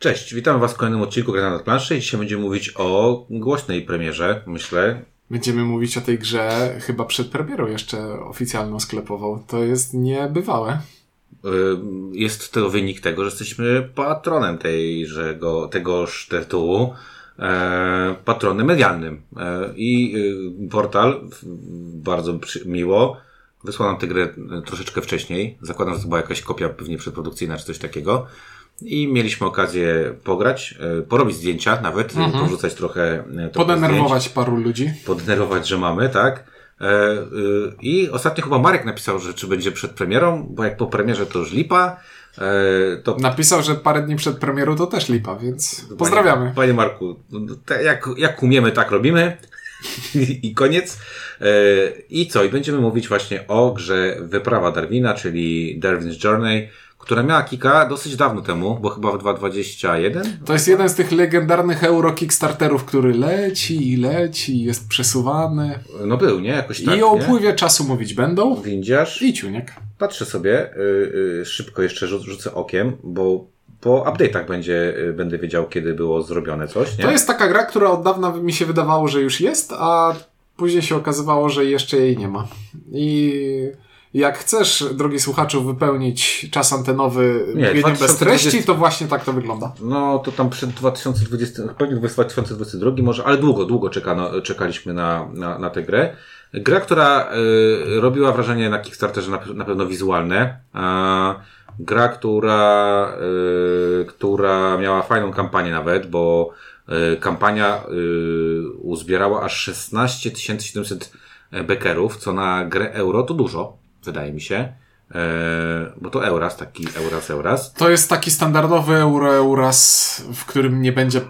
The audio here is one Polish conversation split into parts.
Cześć, witamy Was w kolejnym odcinku Gra na planszy. Dzisiaj będziemy mówić o głośnej premierze, myślę. Będziemy mówić o tej grze chyba przed premierą jeszcze oficjalną sklepową. To jest niebywałe. Y, jest to wynik tego, że jesteśmy patronem tejżego, tegoż tytułu, e, patronem medialnym. E, I y, portal, bardzo miło, wysłał nam tę grę troszeczkę wcześniej. Zakładam, że to była jakaś kopia pewnie przedprodukcyjna czy coś takiego. I mieliśmy okazję pograć, e, porobić zdjęcia nawet, mhm. porzucać trochę. E, trochę Podenerwować zdjęć, paru ludzi. Podenerwować, że mamy, tak. E, I ostatnio chyba Marek napisał, że czy będzie przed premierą, bo jak po premierze to już lipa. To... Napisał, że parę dni przed premierą to też lipa, więc pozdrawiamy. Panie, panie Marku, jak, jak umiemy, tak robimy. I koniec. I co? I będziemy mówić właśnie o grze Wyprawa Darwina, czyli Darwin's Journey która miała kika dosyć dawno temu, bo chyba w 2021. To jest jeden z tych legendarnych euro Kickstarterów, który leci i leci, jest przesuwany. No był, nie? Jakoś tak, I o upływie czasu mówić będą. Windziarz. I ciuniek. Patrzę sobie, yy, yy, szybko jeszcze rzucę okiem, bo po update'ach będzie, yy, będę wiedział, kiedy było zrobione coś, nie? To jest taka gra, która od dawna mi się wydawało, że już jest, a później się okazywało, że jeszcze jej nie ma. I jak chcesz, drogi słuchaczu, wypełnić czas antenowy nie, bez treści, to właśnie tak to wygląda. No, to tam przed 2020, pewnie 2022 może, ale długo, długo czekano, czekaliśmy na, na, na tę grę. Gra, która y, robiła wrażenie na Kickstarterze na, na pewno wizualne. A, gra, która, y, która miała fajną kampanię nawet, bo y, kampania y, uzbierała aż 16 700 bekerów, co na grę euro to dużo wydaje mi się. E, bo to Euras, taki Euras, Euras. To jest taki standardowy Euro, Euras, w którym nie będzie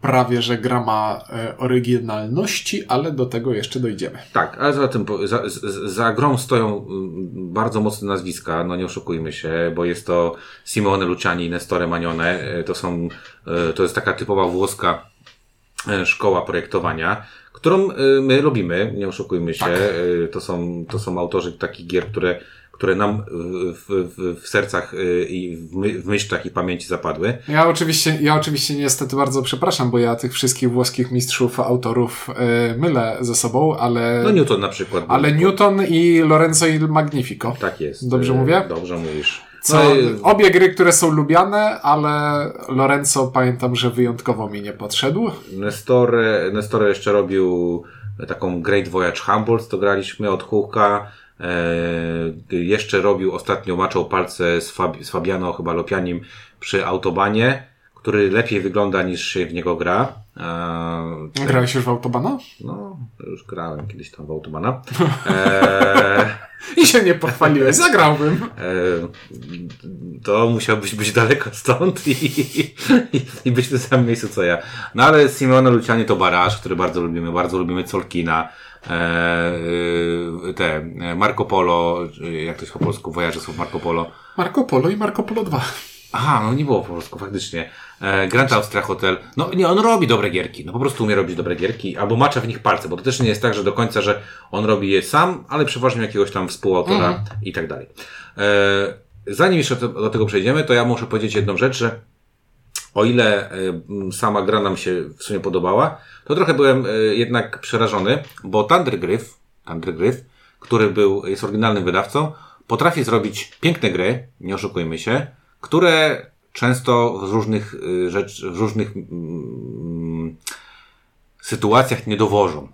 prawie, że gra ma e, oryginalności, ale do tego jeszcze dojdziemy. Tak, ale za tym, za, za grą stoją mm, bardzo mocne nazwiska, no nie oszukujmy się, bo jest to Simone Luciani i Nestore Manione, e, to są, to jest taka typowa włoska szkoła projektowania którą y, my lubimy, nie oszukujmy się. Tak. Y, to, są, to są autorzy takich gier, które, które nam w, w, w sercach y, i w, my, w myślach i pamięci zapadły. Ja oczywiście, ja oczywiście niestety bardzo przepraszam, bo ja tych wszystkich włoskich mistrzów, autorów mylę ze sobą, ale... No Newton na przykład. Ale Newton i Lorenzo il Magnifico. Tak jest. Dobrze mówię? Dobrze mówisz. Co, no obie gry, które są lubiane, ale Lorenzo pamiętam, że wyjątkowo mi nie podszedł. Nestor, Nestor jeszcze robił taką Great Voyage Humboldt, to graliśmy od Huka. E, jeszcze robił ostatnio, maczał palce z, Fab, z Fabiano, chyba Lopianim przy Autobanie, który lepiej wygląda niż się w niego gra. E, Grałeś już w Autobana? No, już grałem kiedyś tam w Autobana. E, I się nie pochwaliłeś, zagrałbym. E, to musiałbyś być daleko stąd i, i, i być w tym samym miejscu co ja. No ale Simone Luciani to baraż, który bardzo lubimy, bardzo lubimy Colkina. E, e te Marco Polo, jak to jest po polsku, wojaże słów Marco Polo. Marco Polo i Marco Polo 2. Aha, no nie było po polsku, faktycznie. E, Grand Austria Hotel. No nie, on robi dobre gierki. No po prostu umie robić dobre gierki. Albo macza w nich palce, bo to też nie jest tak, że do końca, że on robi je sam, ale przeważnie jakiegoś tam współautora mhm. i tak dalej. E, zanim jeszcze do tego przejdziemy, to ja muszę powiedzieć jedną rzecz, że o ile e, sama gra nam się w sumie podobała, to trochę byłem jednak przerażony, bo Thundergryf, Thundergryf, który był, jest oryginalnym wydawcą, potrafi zrobić piękne gry, nie oszukujmy się, które często w różnych y, rzecz, w różnych mm, sytuacjach nie dowożą.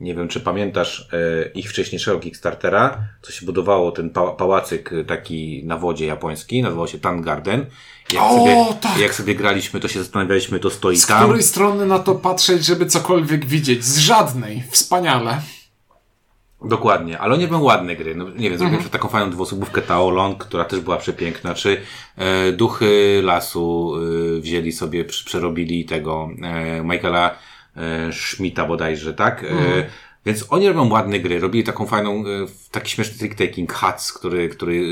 Nie wiem, czy pamiętasz e, ich wcześniejszego Kickstartera, co się budowało, ten pa pałacyk taki na wodzie japoński, nazywał się Tan Garden. Jak, o, sobie, tak. jak sobie graliśmy, to się zastanawialiśmy, to stoi z tam. Z której strony na to patrzeć, żeby cokolwiek widzieć? Z żadnej. Wspaniale. Dokładnie, ale nie były ładne gry. No, nie wiem, zrobiłem mhm. taką fajną dwuosobówkę Taolong, która też była przepiękna, czy e, Duchy Lasu e, wzięli sobie, przerobili tego e, Michaela e, Schmidta bodajże, tak? E, mhm. Więc oni robią ładne gry, robili taką fajną, e, taki śmieszny trick-taking Huts, który, który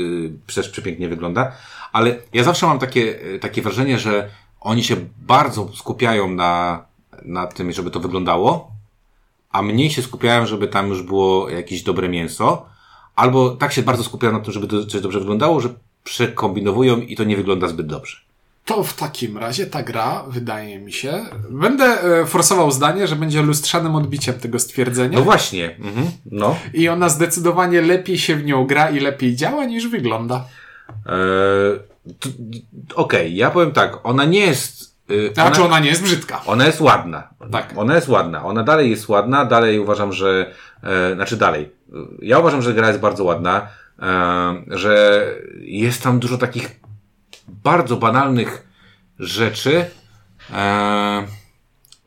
też przepięknie wygląda, ale ja zawsze mam takie, e, takie wrażenie, że oni się bardzo skupiają na, na tym, żeby to wyglądało, a mniej się skupiałem, żeby tam już było jakieś dobre mięso, albo tak się bardzo skupiałem na tym, żeby to coś dobrze wyglądało, że przekombinowują i to nie wygląda zbyt dobrze. to w takim razie ta gra, wydaje mi się, będę e, forsował zdanie, że będzie lustrzanym odbiciem tego stwierdzenia. No właśnie, mhm. no. I ona zdecydowanie lepiej się w nią gra i lepiej działa niż wygląda. Eee, Okej, okay, ja powiem tak, ona nie jest. Yy, znaczy, ona, nie jest brzydka. Ona jest ładna. Tak. Ona jest ładna. Ona dalej jest ładna, dalej uważam, że. E, znaczy dalej. Ja uważam, że gra jest bardzo ładna, e, że jest tam dużo takich bardzo banalnych rzeczy. E,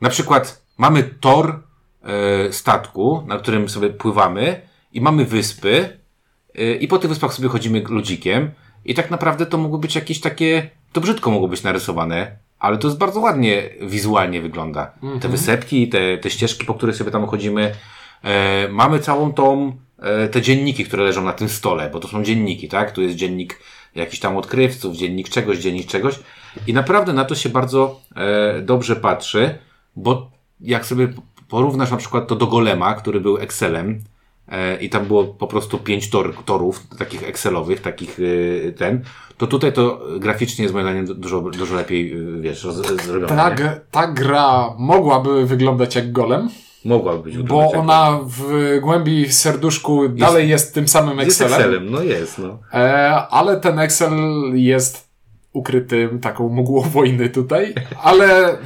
na przykład mamy tor e, statku, na którym sobie pływamy i mamy wyspy e, i po tych wyspach sobie chodzimy ludzikiem i tak naprawdę to mogło być jakieś takie, to brzydko mogło być narysowane, ale to jest bardzo ładnie wizualnie wygląda. Mhm. Te wysepki, te, te ścieżki, po których sobie tam chodzimy. E, mamy całą tą, e, te dzienniki, które leżą na tym stole, bo to są dzienniki, tak? Tu jest dziennik jakichś tam odkrywców, dziennik czegoś, dziennik czegoś. I naprawdę na to się bardzo e, dobrze patrzy, bo jak sobie porównasz na przykład to do Golema, który był Excelem, i tam było po prostu pięć tor, torów, takich Excelowych, takich e, ten, to tutaj to graficznie jest moim zdaniem dużo, dużo lepiej, e, wiesz, zrobione. Ta, ta gra mogłaby wyglądać jak Golem, Mogłaby być. Bo ona w głębi serduszku jest, dalej jest tym samym Excelem. Jest Excelem, no jest, no. E, ale ten Excel jest ukrytym taką mgłą wojny tutaj, ale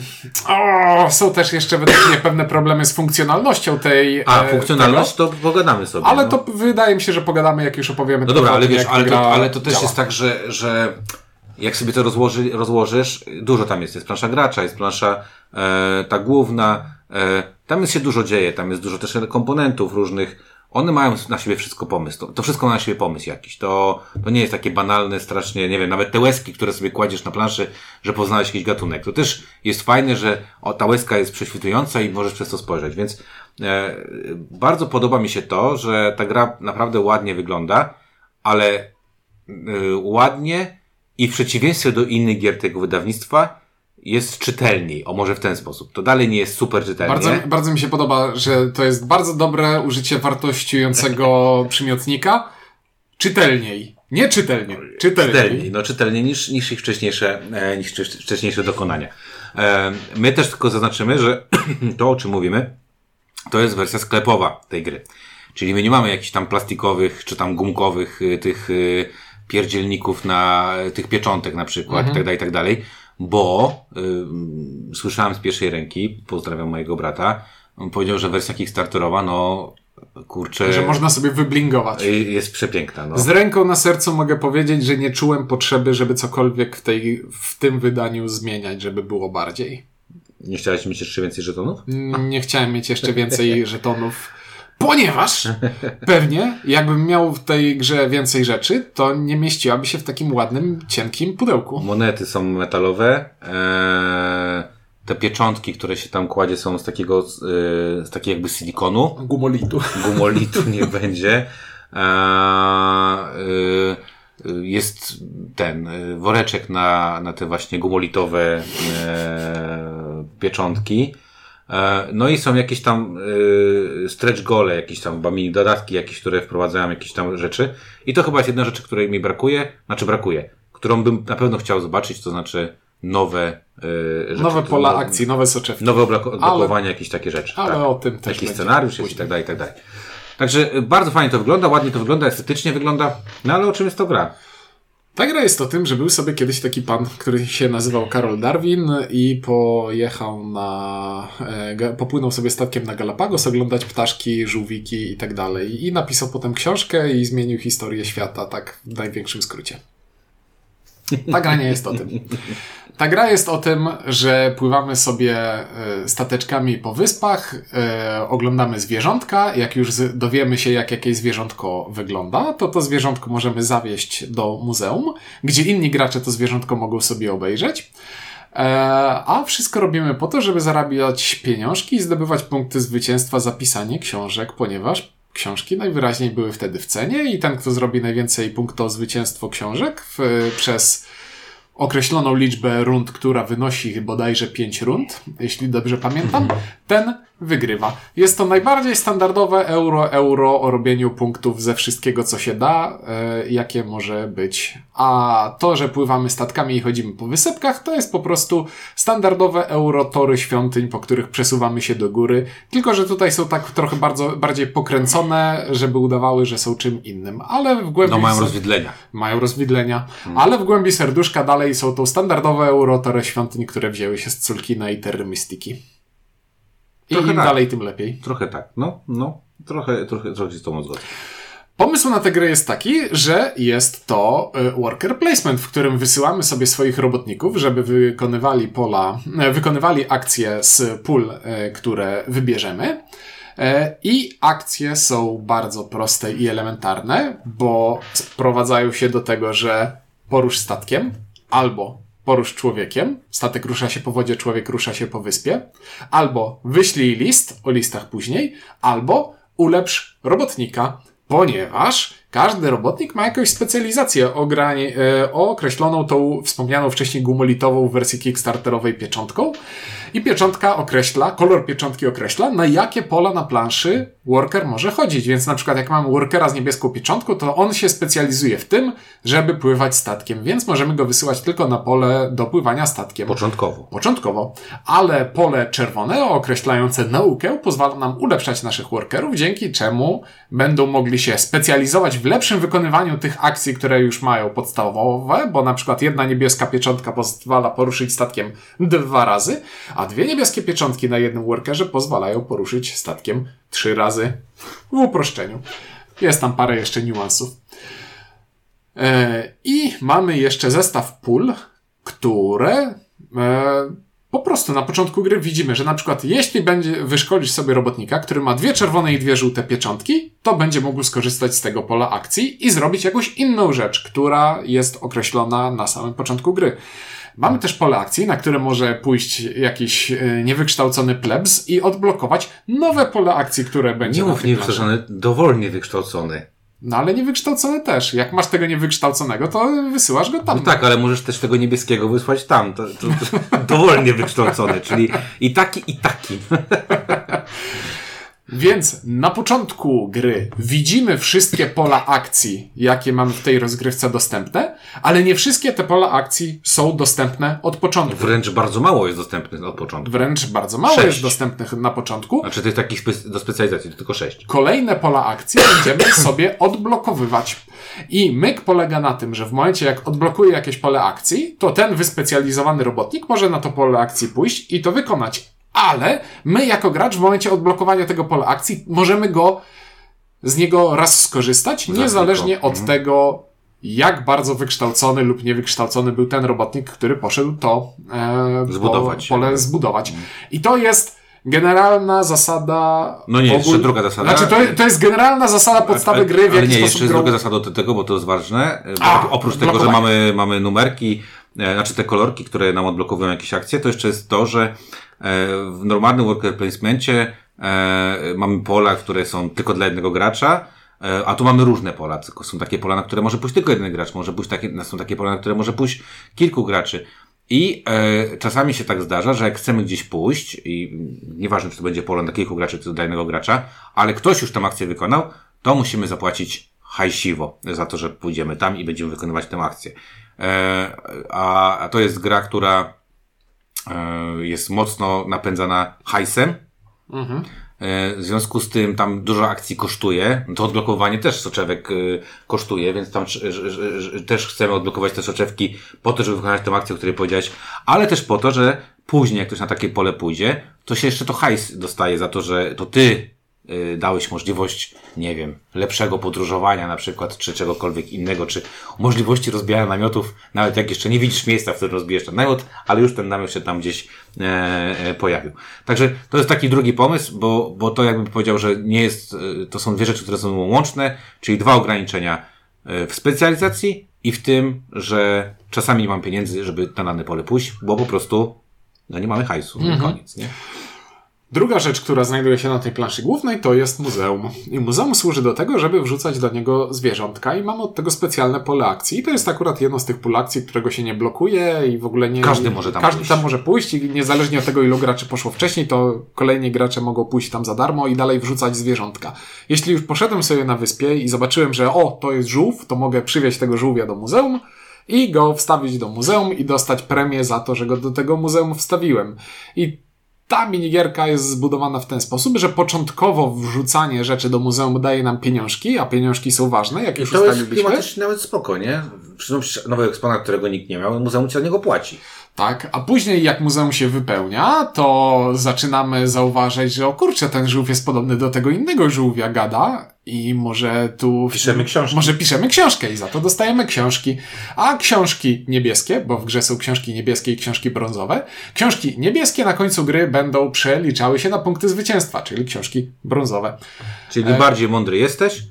o, są też jeszcze według mnie pewne problemy z funkcjonalnością tej. A, e, funkcjonalność tego. to pogadamy sobie. Ale no. to wydaje mi się, że pogadamy, jak już opowiemy. No dobra, ale wiesz, ale to, ale to też działa. jest tak, że, że jak sobie to rozłoży, rozłożysz, dużo tam jest. Jest plansza gracza, jest plansza e, ta główna, e, tam jest się dużo dzieje, tam jest dużo też komponentów różnych. One mają na siebie wszystko pomysł. To, to wszystko ma na siebie pomysł jakiś. To, to nie jest takie banalne, strasznie, nie wiem, nawet te łezki, które sobie kładziesz na planszy, że poznałeś jakiś gatunek. To też jest fajne, że o, ta łezka jest prześwitująca i możesz przez to spojrzeć. Więc e, bardzo podoba mi się to, że ta gra naprawdę ładnie wygląda, ale e, ładnie i w przeciwieństwie do innych gier tego wydawnictwa jest czytelniej, o może w ten sposób. To dalej nie jest super czytelnie. Bardzo, bardzo mi się podoba, że to jest bardzo dobre użycie wartościującego przymiotnika. Czytelniej. Nie czytelnie, czytelniej. Czytelniej, no czytelniej niż, niż ich wcześniejsze, e, niż wcześniejsze dokonania. E, my też tylko zaznaczymy, że to, o czym mówimy, to jest wersja sklepowa tej gry. Czyli my nie mamy jakichś tam plastikowych, czy tam gumkowych y, tych y, pierdzielników na tych pieczątek na przykład mhm. i tak bo y, słyszałem z pierwszej ręki, pozdrawiam mojego brata, on powiedział, że wersja Kickstarterowa, no kurczę. Że można sobie wyblingować. Y, jest przepiękna. No. Z ręką na sercu mogę powiedzieć, że nie czułem potrzeby, żeby cokolwiek w, tej, w tym wydaniu zmieniać, żeby było bardziej. Nie chciałeś mieć jeszcze więcej żetonów? Nie chciałem mieć jeszcze więcej żetonów. Ponieważ pewnie, jakbym miał w tej grze więcej rzeczy, to nie mieściłaby się w takim ładnym, cienkim pudełku. Monety są metalowe. Eee, te pieczątki, które się tam kładzie, są z takiego, e, z takiego jakby silikonu. Gumolitu. Gumolitu nie będzie. Eee, jest ten woreczek na, na te właśnie gumolitowe e, pieczątki. E, no i są jakieś tam y, stretch gole, jakieś tam chyba mini dodatki, jakieś, które wprowadzają jakieś tam rzeczy. I to chyba jest jedna rzecz, której mi brakuje, znaczy brakuje, którą bym na pewno chciał zobaczyć, to znaczy nowe y, rzeczy. Nowe pola akcji, nowe soczewki. Nowe odblokowania, jakieś takie rzeczy. Ale tak. o tym też Jakiś scenariusz jest i tak dalej, i tak dalej. Także bardzo fajnie to wygląda, ładnie to wygląda, estetycznie wygląda, no ale o czym jest to gra? Ta gra jest o tym, że był sobie kiedyś taki pan, który się nazywał Karol Darwin i pojechał na, e, popłynął sobie statkiem na Galapagos oglądać ptaszki, żółwiki i tak dalej. I napisał potem książkę i zmienił historię świata, tak w największym skrócie. Ta gra nie jest o tym. Ta gra jest o tym, że pływamy sobie e, stateczkami po wyspach, e, oglądamy zwierzątka. Jak już dowiemy się, jak jakieś zwierzątko wygląda, to to zwierzątko możemy zawieźć do muzeum, gdzie inni gracze to zwierzątko mogą sobie obejrzeć. E, a wszystko robimy po to, żeby zarabiać pieniążki i zdobywać punkty zwycięstwa za pisanie książek, ponieważ książki najwyraźniej były wtedy w cenie i ten, kto zrobi najwięcej punktów zwycięstwo książek w, przez określoną liczbę rund, która wynosi bodajże 5 rund, jeśli dobrze pamiętam, ten wygrywa. Jest to najbardziej standardowe euro, euro o robieniu punktów ze wszystkiego, co się da, e, jakie może być. A to, że pływamy statkami i chodzimy po wysypkach, to jest po prostu standardowe euro tory świątyń, po których przesuwamy się do góry. Tylko, że tutaj są tak trochę bardzo, bardziej pokręcone, żeby udawały, że są czym innym. Ale w głębi... No mają rozwidlenia. Mają rozwidlenia. Hmm. Ale w głębi serduszka dalej są to standardowe euro tory świątyń, które wzięły się z Culkina i Terry Mystiki. I im tak. dalej, tym lepiej. Trochę tak. No, no. Trochę, trochę, trochę się z tą zgodzę. Pomysł na tę grę jest taki, że jest to e, worker placement, w którym wysyłamy sobie swoich robotników, żeby wykonywali pola, e, wykonywali akcje z pól, e, które wybierzemy. I akcje są bardzo proste i elementarne, bo sprowadzają się do tego, że porusz statkiem albo porusz człowiekiem, statek rusza się po wodzie, człowiek rusza się po wyspie, albo wyślij list, o listach później, albo ulepsz robotnika, ponieważ każdy robotnik ma jakąś specjalizację ograni- e, określoną tą wspomnianą wcześniej gumolitową w wersji kickstarterowej pieczątką i pieczątka określa, kolor pieczątki określa, na jakie pola na planszy worker może chodzić. Więc na przykład jak mamy workera z niebieską pieczątką, to on się specjalizuje w tym, żeby pływać statkiem, więc możemy go wysyłać tylko na pole do pływania statkiem. Początkowo. Początkowo. Ale pole czerwone określające naukę pozwala nam ulepszać naszych workerów, dzięki czemu będą mogli się specjalizować w lepszym wykonywaniu tych akcji, które już mają podstawowe, bo na przykład jedna niebieska pieczątka pozwala poruszyć statkiem dwa razy, a dwie niebieskie pieczątki na jednym workerze pozwalają poruszyć statkiem trzy razy w uproszczeniu. Jest tam parę jeszcze niuansów. E, I mamy jeszcze zestaw pól, które e, po prostu na początku gry widzimy, że na przykład jeśli będzie wyszkolisz sobie robotnika, który ma dwie czerwone i dwie żółte pieczątki, to będzie mógł skorzystać z tego pola akcji i zrobić jakąś inną rzecz, która jest określona na samym początku gry. Mamy też pole akcji, na które może pójść jakiś e, niewykształcony plebs i odblokować nowe pole akcji, które będzie. Nie mów niewykształcony, dowolnie wykształcony. No ale niewykształcony też. Jak masz tego niewykształconego, to wysyłasz go tam. No tak, ale możesz też tego niebieskiego wysłać tam. To, to, to dowolnie wykształcony, czyli i taki, i taki. Więc na początku gry widzimy wszystkie pola akcji, jakie mamy w tej rozgrywce dostępne, ale nie wszystkie te pola akcji są dostępne od początku. Wręcz bardzo mało jest dostępnych od początku. Wręcz bardzo mało sześć. jest dostępnych na początku. Znaczy to jest takich spe do specjalizacji, to tylko sześć. Kolejne pola akcji będziemy sobie odblokowywać. I myk polega na tym, że w momencie jak odblokuje jakieś pole akcji, to ten wyspecjalizowany robotnik może na to pole akcji pójść i to wykonać ale my jako gracz w momencie odblokowania tego pola akcji możemy go z niego raz skorzystać, niezależnie od mhm. tego, jak bardzo wykształcony lub niewykształcony był ten robotnik, który poszedł to e, zbudować. pole zbudować. Mhm. I to jest generalna zasada. No nie, jeszcze druga zasada. Znaczy, to, to jest generalna zasada podstawy ale, gry, w ale nie, jeszcze jest druga zasada do tego, bo to jest ważne. A, oprócz tego, że mamy, mamy numerki, e, znaczy te kolorki, które nam odblokowują jakieś akcje, to jeszcze jest to, że E, w normalnym worker placemencie e, mamy pola, które są tylko dla jednego gracza, e, a tu mamy różne pola. Są takie pola, na które może pójść tylko jeden gracz, może pójść takie, są takie pola, na które może pójść kilku graczy. I e, czasami się tak zdarza, że jak chcemy gdzieś pójść, i nieważne, czy to będzie pole dla kilku graczy, czy dla jednego gracza, ale ktoś już tę akcję wykonał, to musimy zapłacić hajsiwo za to, że pójdziemy tam i będziemy wykonywać tę akcję. E, a, a to jest gra, która E, jest mocno napędzana hajsem. Mhm. E, w związku z tym tam dużo akcji kosztuje. To odblokowanie też soczewek e, kosztuje, więc tam też chcemy odblokować te soczewki po to, żeby wykonać tę akcję, o której powiedziałeś, ale też po to, że później, jak ktoś na takie pole pójdzie, to się jeszcze to hajs dostaje za to, że to ty dałeś możliwość, nie wiem, lepszego podróżowania na przykład, czy czegokolwiek innego, czy możliwości rozbijania namiotów, nawet jak jeszcze nie widzisz miejsca, w którym rozbijesz ten namiot, ale już ten namiot się tam gdzieś e, e, pojawił. Także to jest taki drugi pomysł, bo, bo to jakbym powiedział, że nie jest, e, to są dwie rzeczy, które są łączne, czyli dwa ograniczenia e, w specjalizacji i w tym, że czasami nie mam pieniędzy, żeby na dane pole pójść, bo po prostu no nie mamy hajsu, mhm. koniec, nie? Druga rzecz, która znajduje się na tej planszy głównej, to jest muzeum. I muzeum służy do tego, żeby wrzucać do niego zwierzątka i mamy od tego specjalne pole akcji. I to jest akurat jedno z tych pól akcji, którego się nie blokuje i w ogóle nie... Każdy może tam każdy pójść. tam może pójść i niezależnie od tego, ilu graczy poszło wcześniej, to kolejni gracze mogą pójść tam za darmo i dalej wrzucać zwierzątka. Jeśli już poszedłem sobie na wyspie i zobaczyłem, że o, to jest żółw, to mogę przywieźć tego żółwia do muzeum i go wstawić do muzeum i dostać premię za to, że go do tego muzeum wstawiłem. I ta minigierka jest zbudowana w ten sposób, że początkowo wrzucanie rzeczy do muzeum daje nam pieniążki, a pieniążki są ważne, jak już To jest ustaliliśmy. klimatycznie nawet spoko, nie? Przecież nowy eksponat, którego nikt nie miał, muzeum ci za niego płaci. Tak, a później jak muzeum się wypełnia, to zaczynamy zauważać, że o kurczę, ten żółw jest podobny do tego innego żółwia gada i może tu... Piszemy książki. Może piszemy książkę i za to dostajemy książki. A książki niebieskie, bo w grze są książki niebieskie i książki brązowe, książki niebieskie na końcu gry będą przeliczały się na punkty zwycięstwa, czyli książki brązowe. Czyli bardziej mądry jesteś, e, e,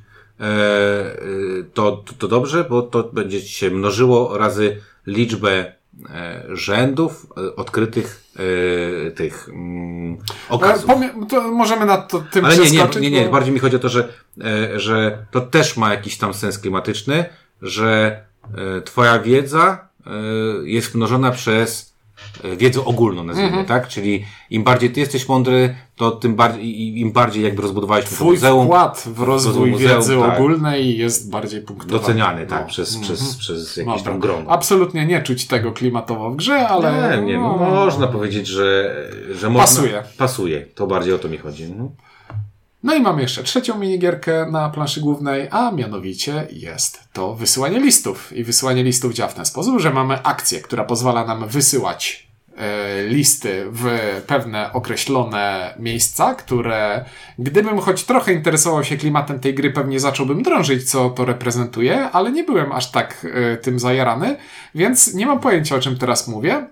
to, to, to dobrze, bo to będzie się mnożyło razy liczbę e, rzędów e, odkrytych e, tych mm, E, okazów. to możemy nad to, tym Ale nie, nie, nie, nie, bo- bardziej mi chodzi o to, że, e, że to też ma jakiś tam sens klimatyczny, że e, twoja wiedza e, jest mnożona przez e, wiedzę ogólną, nazwijmy, Mhm. tak? Czyli im bardziej ty jesteś mądry, to tym bardziej, i- im bardziej jakby rozbudowałeś to Twój muzeum, wkład w rozwój muzeum, wiedzy tak. ogólnej jest bardziej punktowany. doceniany, tak, No. przez, przez, przez jakieś tam grono. Absolutnie nie czuć tego klimatowo w grze, ale... Nie, nie, no, można powiedzieć, że, że można, Pasuje. Pasuje, to bardziej o to mi chodzi. Mhm. No i mamy jeszcze trzecią minigierkę na planszy głównej, a mianowicie jest to wysyłanie listów. I wysyłanie listów działa w ten sposób, że mamy akcję, która pozwala nam wysyłać e, listy w pewne określone miejsca, które gdybym choć trochę interesował się klimatem tej gry, pewnie zacząłbym drążyć, co to reprezentuje, ale nie byłem aż tak e, tym zajarany, więc nie mam pojęcia, o czym teraz mówię.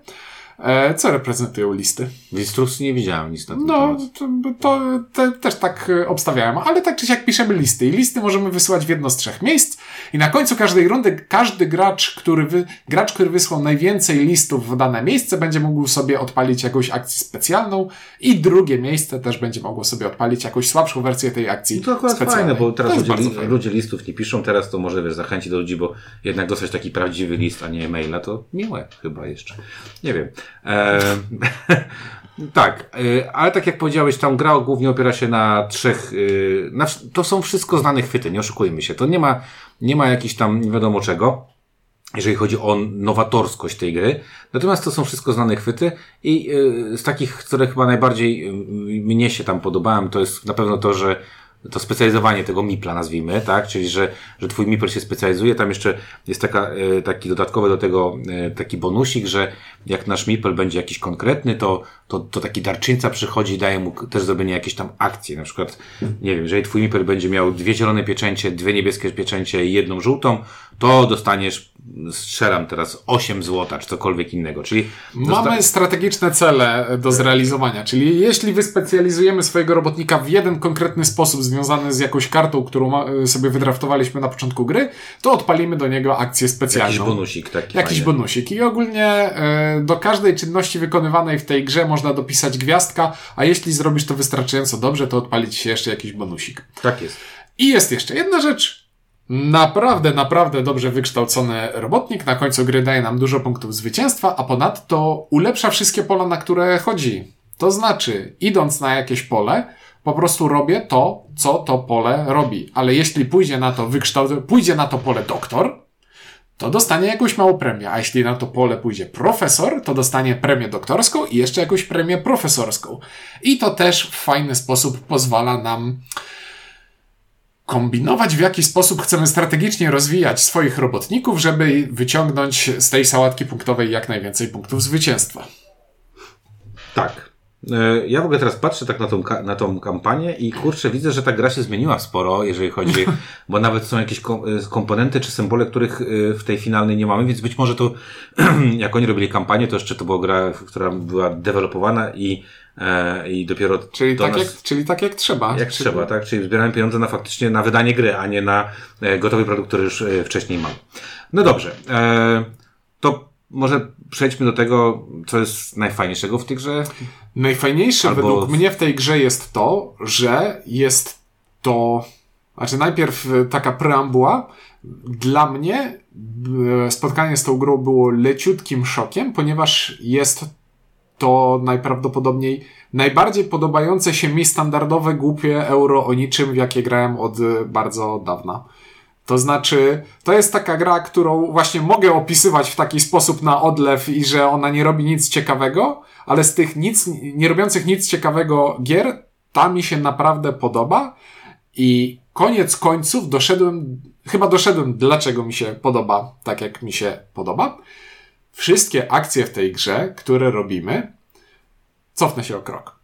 E, co reprezentują listy? W instrukcji nie widziałem nic na ten No, temat. to, to te, też tak e, obstawiałem, ale tak czy siak piszemy listy i listy możemy wysyłać w jedno z trzech miejsc i na końcu każdej rundy każdy gracz, który wy, gracz, który wysłał najwięcej listów w dane miejsce będzie mógł sobie odpalić jakąś akcję specjalną i drugie miejsce też będzie mogło sobie odpalić jakąś słabszą wersję tej akcji I to akurat specjalnej. fajne, bo teraz ludzie, li, ludzie listów nie piszą, teraz to może wiesz, zachęci do ludzi, bo jednak dostać taki prawdziwy list, a nie maila, to miłe chyba jeszcze. Nie wiem. E, tak, e, ale tak jak powiedziałeś, tam gra głównie opiera się na trzech, e, na, to są wszystko znane chwyty, nie oszukujmy się. To nie ma, nie ma jakichś tam nie wiadomo czego jeżeli chodzi o nowatorskość tej gry. Natomiast to są wszystko znane chwyty i y, z takich, które chyba najbardziej mnie się tam podobałem, to jest na pewno to, że to specjalizowanie tego mipla nazwijmy, tak? Czyli, że, że twój mipel się specjalizuje. Tam jeszcze jest taka, y, taki dodatkowy do tego y, taki bonusik, że jak nasz mipel będzie jakiś konkretny, to, to, to taki darczyńca przychodzi i daje mu też zrobienie jakiejś tam akcji. Na przykład, nie wiem, jeżeli twój mipel będzie miał dwie zielone pieczęcie, dwie niebieskie pieczęcie i jedną żółtą, to dostaniesz, strzelam teraz, 8 złota, czy cokolwiek innego. Czyli Mamy strategiczne cele do zrealizowania, czyli jeśli wyspecjalizujemy swojego robotnika w jeden konkretny sposób związany z jakąś kartą, którą ma, sobie wydraftowaliśmy na początku gry, to odpalimy do niego akcję specjalną. jakiś bonusik taki. Jakiś fajny. bonusik. I ogólnie e, do każdej czynności wykonywanej w tej grze można dopisać gwiazdka, a jeśli zrobisz to wystarczająco dobrze, to odpalić się jeszcze jakiś bonusik. Tak jest. I jest jeszcze jedna rzecz. Naprawdę, naprawdę dobrze wykształcony robotnik na końcu gry daje nam dużo punktów zwycięstwa, a ponadto ulepsza wszystkie pola, na które chodzi. To znaczy, idąc na jakieś pole, po prostu robię to, co to pole robi. Ale jeśli pójdzie na to wykształt... pójdzie na to pole doktor, to dostanie jakąś małą premię. A jeśli na to pole pójdzie profesor, to dostanie premię doktorską i jeszcze jakąś premię profesorską. I to też w fajny sposób pozwala nam kombinować, w jaki sposób chcemy strategicznie rozwijać swoich robotników, żeby wyciągnąć z tej sałatki punktowej jak najwięcej punktów zwycięstwa. Tak. E, Ja w ogóle teraz patrzę tak na tą, na tą kampanię i kurczę, widzę, że ta gra się zmieniła sporo, jeżeli chodzi, bo nawet są jakieś e, komponenty czy symbole, których e, w tej finalnej nie mamy, więc być może to, jak oni robili kampanię, to jeszcze to była gra, która była dewelopowana i, e, i dopiero Czyli, do tak, nas... jak, czyli tak jak trzeba. Jak Czyli- trzeba, tak? Czyli zbieramy pieniądze na faktycznie na wydanie gry, a nie na e, gotowy produkt, który już e, wcześniej mam. No dobrze. E, to może przejdźmy do tego, co jest najfajniejszego w tej grze. Najfajniejsze Albo... według mnie w tej grze jest to, że jest to, znaczy najpierw taka preambuła. Dla mnie e, spotkanie z tą grą było leciutkim szokiem, ponieważ jest to najprawdopodobniej najbardziej podobające się mi standardowe, głupie euro o niczym, w jakie grałem od bardzo dawna. To znaczy, to jest taka gra, którą właśnie mogę opisywać w taki sposób na odlew i że ona nie robi nic ciekawego, ale z tych nic, nie robiących nic ciekawego gier, ta mi się naprawdę podoba i koniec końców doszedłem, chyba doszedłem, dlaczego mi się podoba tak, jak mi się podoba. Wszystkie akcje w tej grze, które robimy, cofnę się o krok.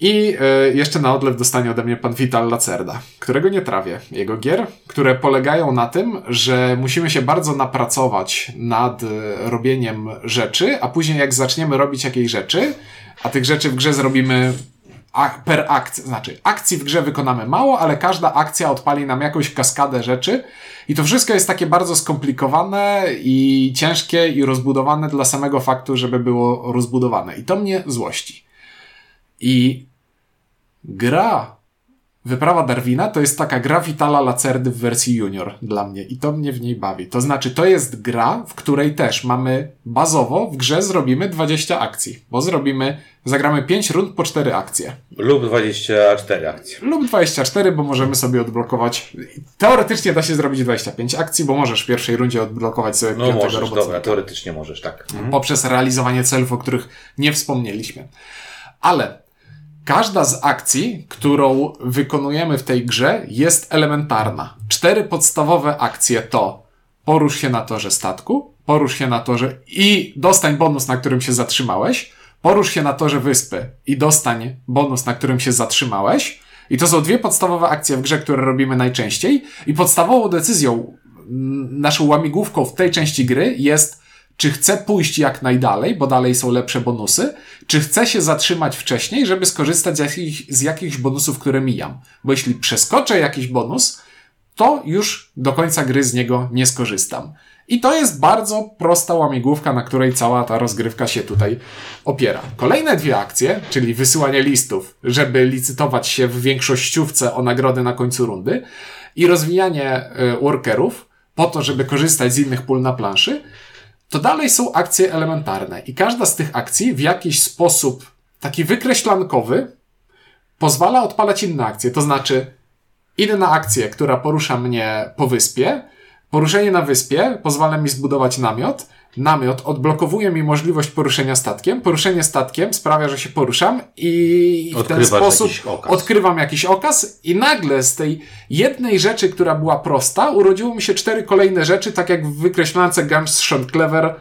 I y, jeszcze na odlew dostanie ode mnie pan Vital Lacerda, którego nie trawię. Jego gier, które polegają na tym, że musimy się bardzo napracować nad y, robieniem rzeczy, a później jak zaczniemy robić jakieś rzeczy, a tych rzeczy w grze zrobimy per akcji, znaczy akcji w grze wykonamy mało, ale każda akcja odpali nam jakąś kaskadę rzeczy i to wszystko jest takie bardzo skomplikowane i ciężkie i rozbudowane dla samego faktu, żeby było rozbudowane. I to mnie złości. I gra Wyprawa Darwina to jest taka gra Vitala Lacerdy w wersji junior dla mnie i to mnie w niej bawi. To znaczy, to jest gra, w której też mamy bazowo w grze zrobimy 20 akcji, bo zrobimy, zagramy 5 rund po 4 akcje. Lub 24 akcje. Lub 24, bo możemy sobie odblokować. Teoretycznie da się zrobić 25 akcji, bo możesz w pierwszej rundzie odblokować sobie no, piątego możesz, dobra, teoretycznie możesz, tak. Mhm. Poprzez realizowanie celów, o których nie wspomnieliśmy. Ale Każda z akcji, którą wykonujemy w tej grze, jest elementarna. Cztery podstawowe akcje to porusz się na torze statku, porusz się na torze i dostań bonus, na którym się zatrzymałeś, porusz się na torze wyspy i dostań bonus, na którym się zatrzymałeś. I to są dwie podstawowe akcje w grze, które robimy najczęściej. I podstawową decyzją, naszą łamigłówką w tej części gry jest czy chcę pójść jak najdalej, bo dalej są lepsze bonusy, czy chcę się zatrzymać wcześniej, żeby skorzystać z, jakich, z jakichś bonusów, które mijam. Bo jeśli przeskoczę jakiś bonus, to już do końca gry z niego nie skorzystam. I to jest bardzo prosta łamigłówka, na której cała ta rozgrywka się tutaj opiera. Kolejne dwie akcje, czyli wysyłanie listów, żeby licytować się w większościówce o nagrody na końcu rundy i rozwijanie y, workerów po to, żeby korzystać z innych pól na planszy, to dalej są akcje elementarne. I każda z tych akcji w jakiś sposób taki wykreślankowy pozwala odpalać inne akcje. To znaczy, idę na akcję, która porusza mnie po wyspie. Poruszenie na wyspie pozwala mi zbudować namiot namiot odblokowuje mi możliwość poruszenia statkiem. Poruszenie statkiem sprawia, że się poruszam i w ten sposób jakiś odkrywam jakiś okaz i nagle z tej jednej rzeczy, która była prosta, urodziło mi się cztery kolejne rzeczy, tak jak w wykreślance Games Shot Clever e,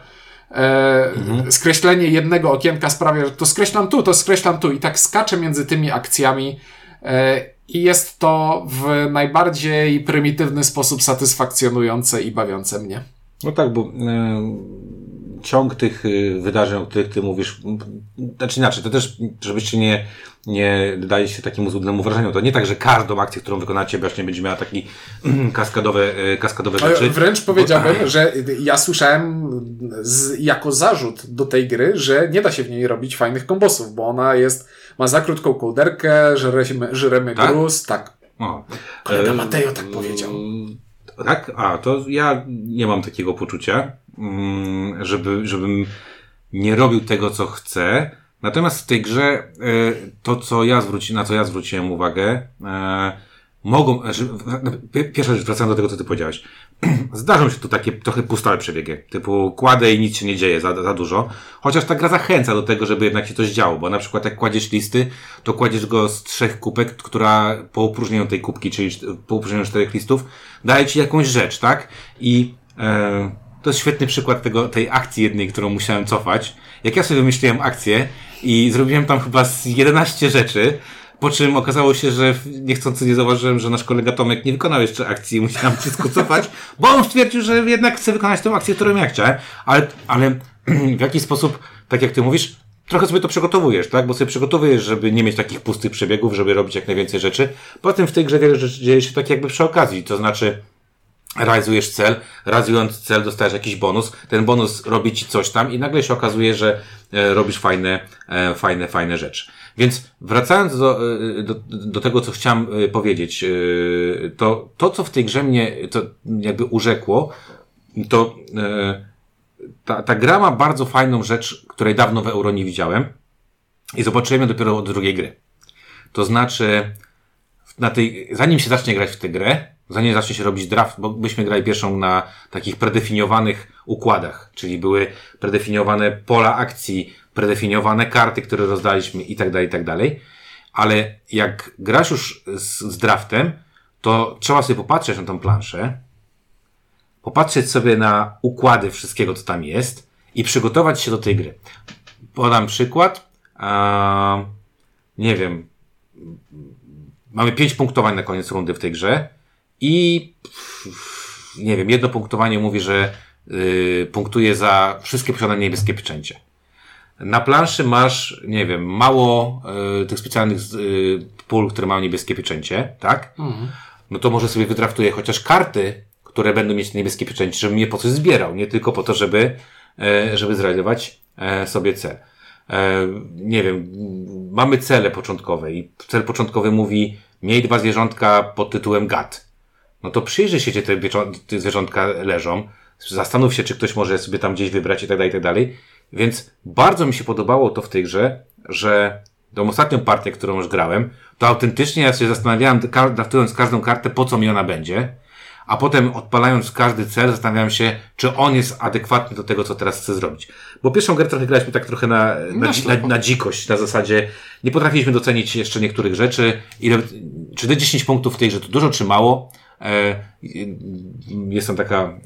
mhm. skreślenie jednego okienka sprawia, że to skreślam tu, to skreślam tu i tak skaczę między tymi akcjami e, i jest to w najbardziej prymitywny sposób satysfakcjonujące i bawiące mnie. No tak, bo e, ciąg tych e, wydarzeń, o których ty mówisz, znaczy inaczej, to też, żebyście nie, nie daje się takiemu złudnemu wrażeniu. To nie tak, że każdą akcję, którą wykonacie, właśnie będzie miała taki kaskadowe, e, kaskadowe rzeczy. Wręcz powiedziałbym, bo... że ja słyszałem z, jako zarzut do tej gry, że nie da się w niej robić fajnych kombosów, bo ona jest, ma za krótką kołderkę, żremy, żremy tak? gruz, tak. O. Kolega Mateo tak powiedział. Tak? A, to ja nie mam takiego poczucia, mm, żeby, żebym nie robił tego, co chcę. Natomiast w tej grze e, to, co ja zwróci, na co ja zwróciłem uwagę, e, mogą, znaczy, pierwsza rzecz, wracając do tego, co ty powiedziałeś. Zdarzą się tu takie trochę puste przebiegi, typu kładę i nic się nie dzieje za, za dużo, chociaż ta gra zachęca do tego, żeby jednak się coś działo, bo na przykład jak kładziesz listy, to kładziesz go z trzech kupek, która po opróżnieniu tej kubki, czyli po opróżnieniu czterech listów, daje ci jakąś rzecz, tak? I e, to jest świetny przykład tego, tej akcji jednej, którą musiałem cofać. Jak ja sobie wymyśliłem akcję i zrobiłem tam chyba z 11 rzeczy, po czym okazało się, że niechcący nie zauważyłem, że nasz kolega Tomek nie wykonał jeszcze akcji i musiałem wszystko cofać, bo on stwierdził, że jednak chce wykonać tę akcję, którą ja chciałem. Ale, ale w jaki sposób, tak jak ty mówisz, trochę sobie to przygotowujesz, tak? Bo sobie przygotowujesz, żeby nie mieć takich pustych przebiegów, żeby robić jak najwięcej rzeczy. Potem w tej grze wiele rzeczy dzieje się tak jakby przy okazji, to znaczy realizujesz cel, realizując cel dostajesz jakiś bonus, ten bonus robi ci coś tam i nagle się okazuje, że e, robisz fajne, e, fajne, fajne rzeczy. Więc wracając do, e, do, do tego, co chciałem powiedzieć, to to, co w tej grze mnie to jakby urzekło, to ta, ta gra ma bardzo fajną rzecz, której dawno w Euro nie widziałem i zobaczyłem ją dopiero od drugiej gry. To znaczy, na tej, zanim się zacznie grać w tę grę, zanim zacznie się robić draft, bo byśmy grali pierwszą na takich predefiniowanych układach, czyli były predefiniowane pola akcji, predefiniowane karty, które rozdaliśmy i tak dalej, i tak dalej. Ale jak grasz już z, z draftem, to trzeba sobie popatrzeć na tą planszę, popatrzeć sobie na układy wszystkiego, co tam jest i przygotować się do tej gry. Podam przykład. Nie wiem. Mamy pięć punktowań na koniec rundy w tej grze i nie wiem, jedno punktowanie mówi, że yy, punktuje za wszystkie posiadane niebieskie pieczęcie. Na planszy masz, nie wiem, mało y, tych specjalnych y, pól, które mają niebieskie pieczęcie, tak? Mhm. No to może sobie wydraftuję chociaż karty, które będą mieć niebieskie pieczęcie, żebym je po coś zbierał, nie tylko po to, żeby, y, żeby zrealizować y, sobie cel. Y, nie wiem, mamy cele początkowe i cel początkowy mówi miej dwa zwierzątka pod tytułem GAT. No to przyjrzyj się, gdzie te, te zwierzątka leżą, zastanów się, czy ktoś może sobie tam gdzieś wybrać i tak dalej, i tak dalej. Więc bardzo mi się podobało to w tej grze, że tą ostatnią partię, którą już grałem, to autentycznie ja się zastanawiałem, draftując każdą kartę, po co mi ona będzie, a potem odpalając każdy cel, zastanawiałem się, czy on jest adekwatny do tego, co teraz chcę zrobić. Bo pierwszą grę trochę graliśmy tak trochę na, na, na, na dzikość, na zasadzie nie potrafiliśmy docenić jeszcze niektórych rzeczy, ile, czy te 10 punktów w tej grze to dużo czy mało, jest tam taka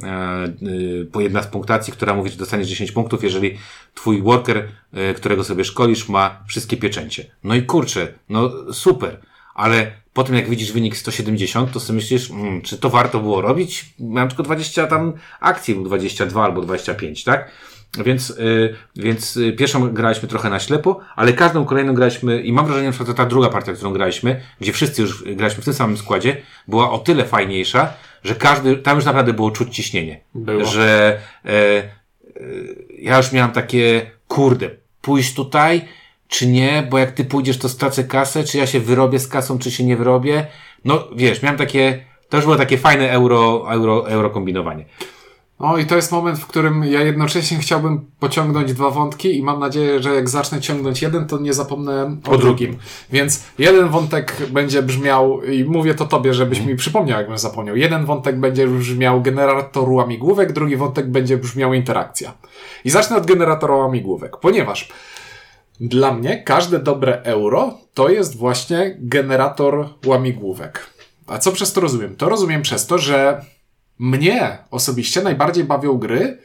e, jedna z punktacji, która mówi, że dostaniesz 10 punktów, jeżeli twój worker, e, którego sobie szkolisz, ma wszystkie pieczęcie. No i kurczę, no super, ale potem jak widzisz wynik 170, to sobie myślisz, hmm, czy to warto było robić? Miałem tylko 20 tam akcji, 22 albo 25, tak? Więc, y, więc y, pierwszą graliśmy trochę na ślepo, ale każdą kolejną graliśmy i mam wrażenie, że ta druga partia, którą graliśmy, gdzie wszyscy już graliśmy w tym samym składzie, była o tyle fajniejsza, że każdy, tam już naprawdę było czuć ciśnienie. Było. Że e, e, ja już miałem takie, kurde, pójść tutaj, czy nie, bo jak ty pójdziesz, to stracę kasę, czy ja się wyrobię z kasą, czy się nie wyrobię. No wiesz, miałem takie, to już było takie fajne euro, euro, euro kombinowanie. O, i to jest moment, w którym ja jednocześnie chciałbym pociągnąć dwa wątki i mam nadzieję, że jak zacznę ciągnąć jeden, to nie zapomnę o, o drugim. Więc jeden wątek będzie brzmiał, i mówię to tobie, żebyś mi przypomniał, jakbym zapomniał. Jeden wątek będzie brzmiał generator łamigłówek, drugi wątek będzie brzmiał interakcja. I zacznę od generatora łamigłówek, ponieważ dla mnie każde dobre euro to jest właśnie generator łamigłówek. A co przez to rozumiem? To rozumiem przez to, że mnie osobiście najbardziej bawią gry,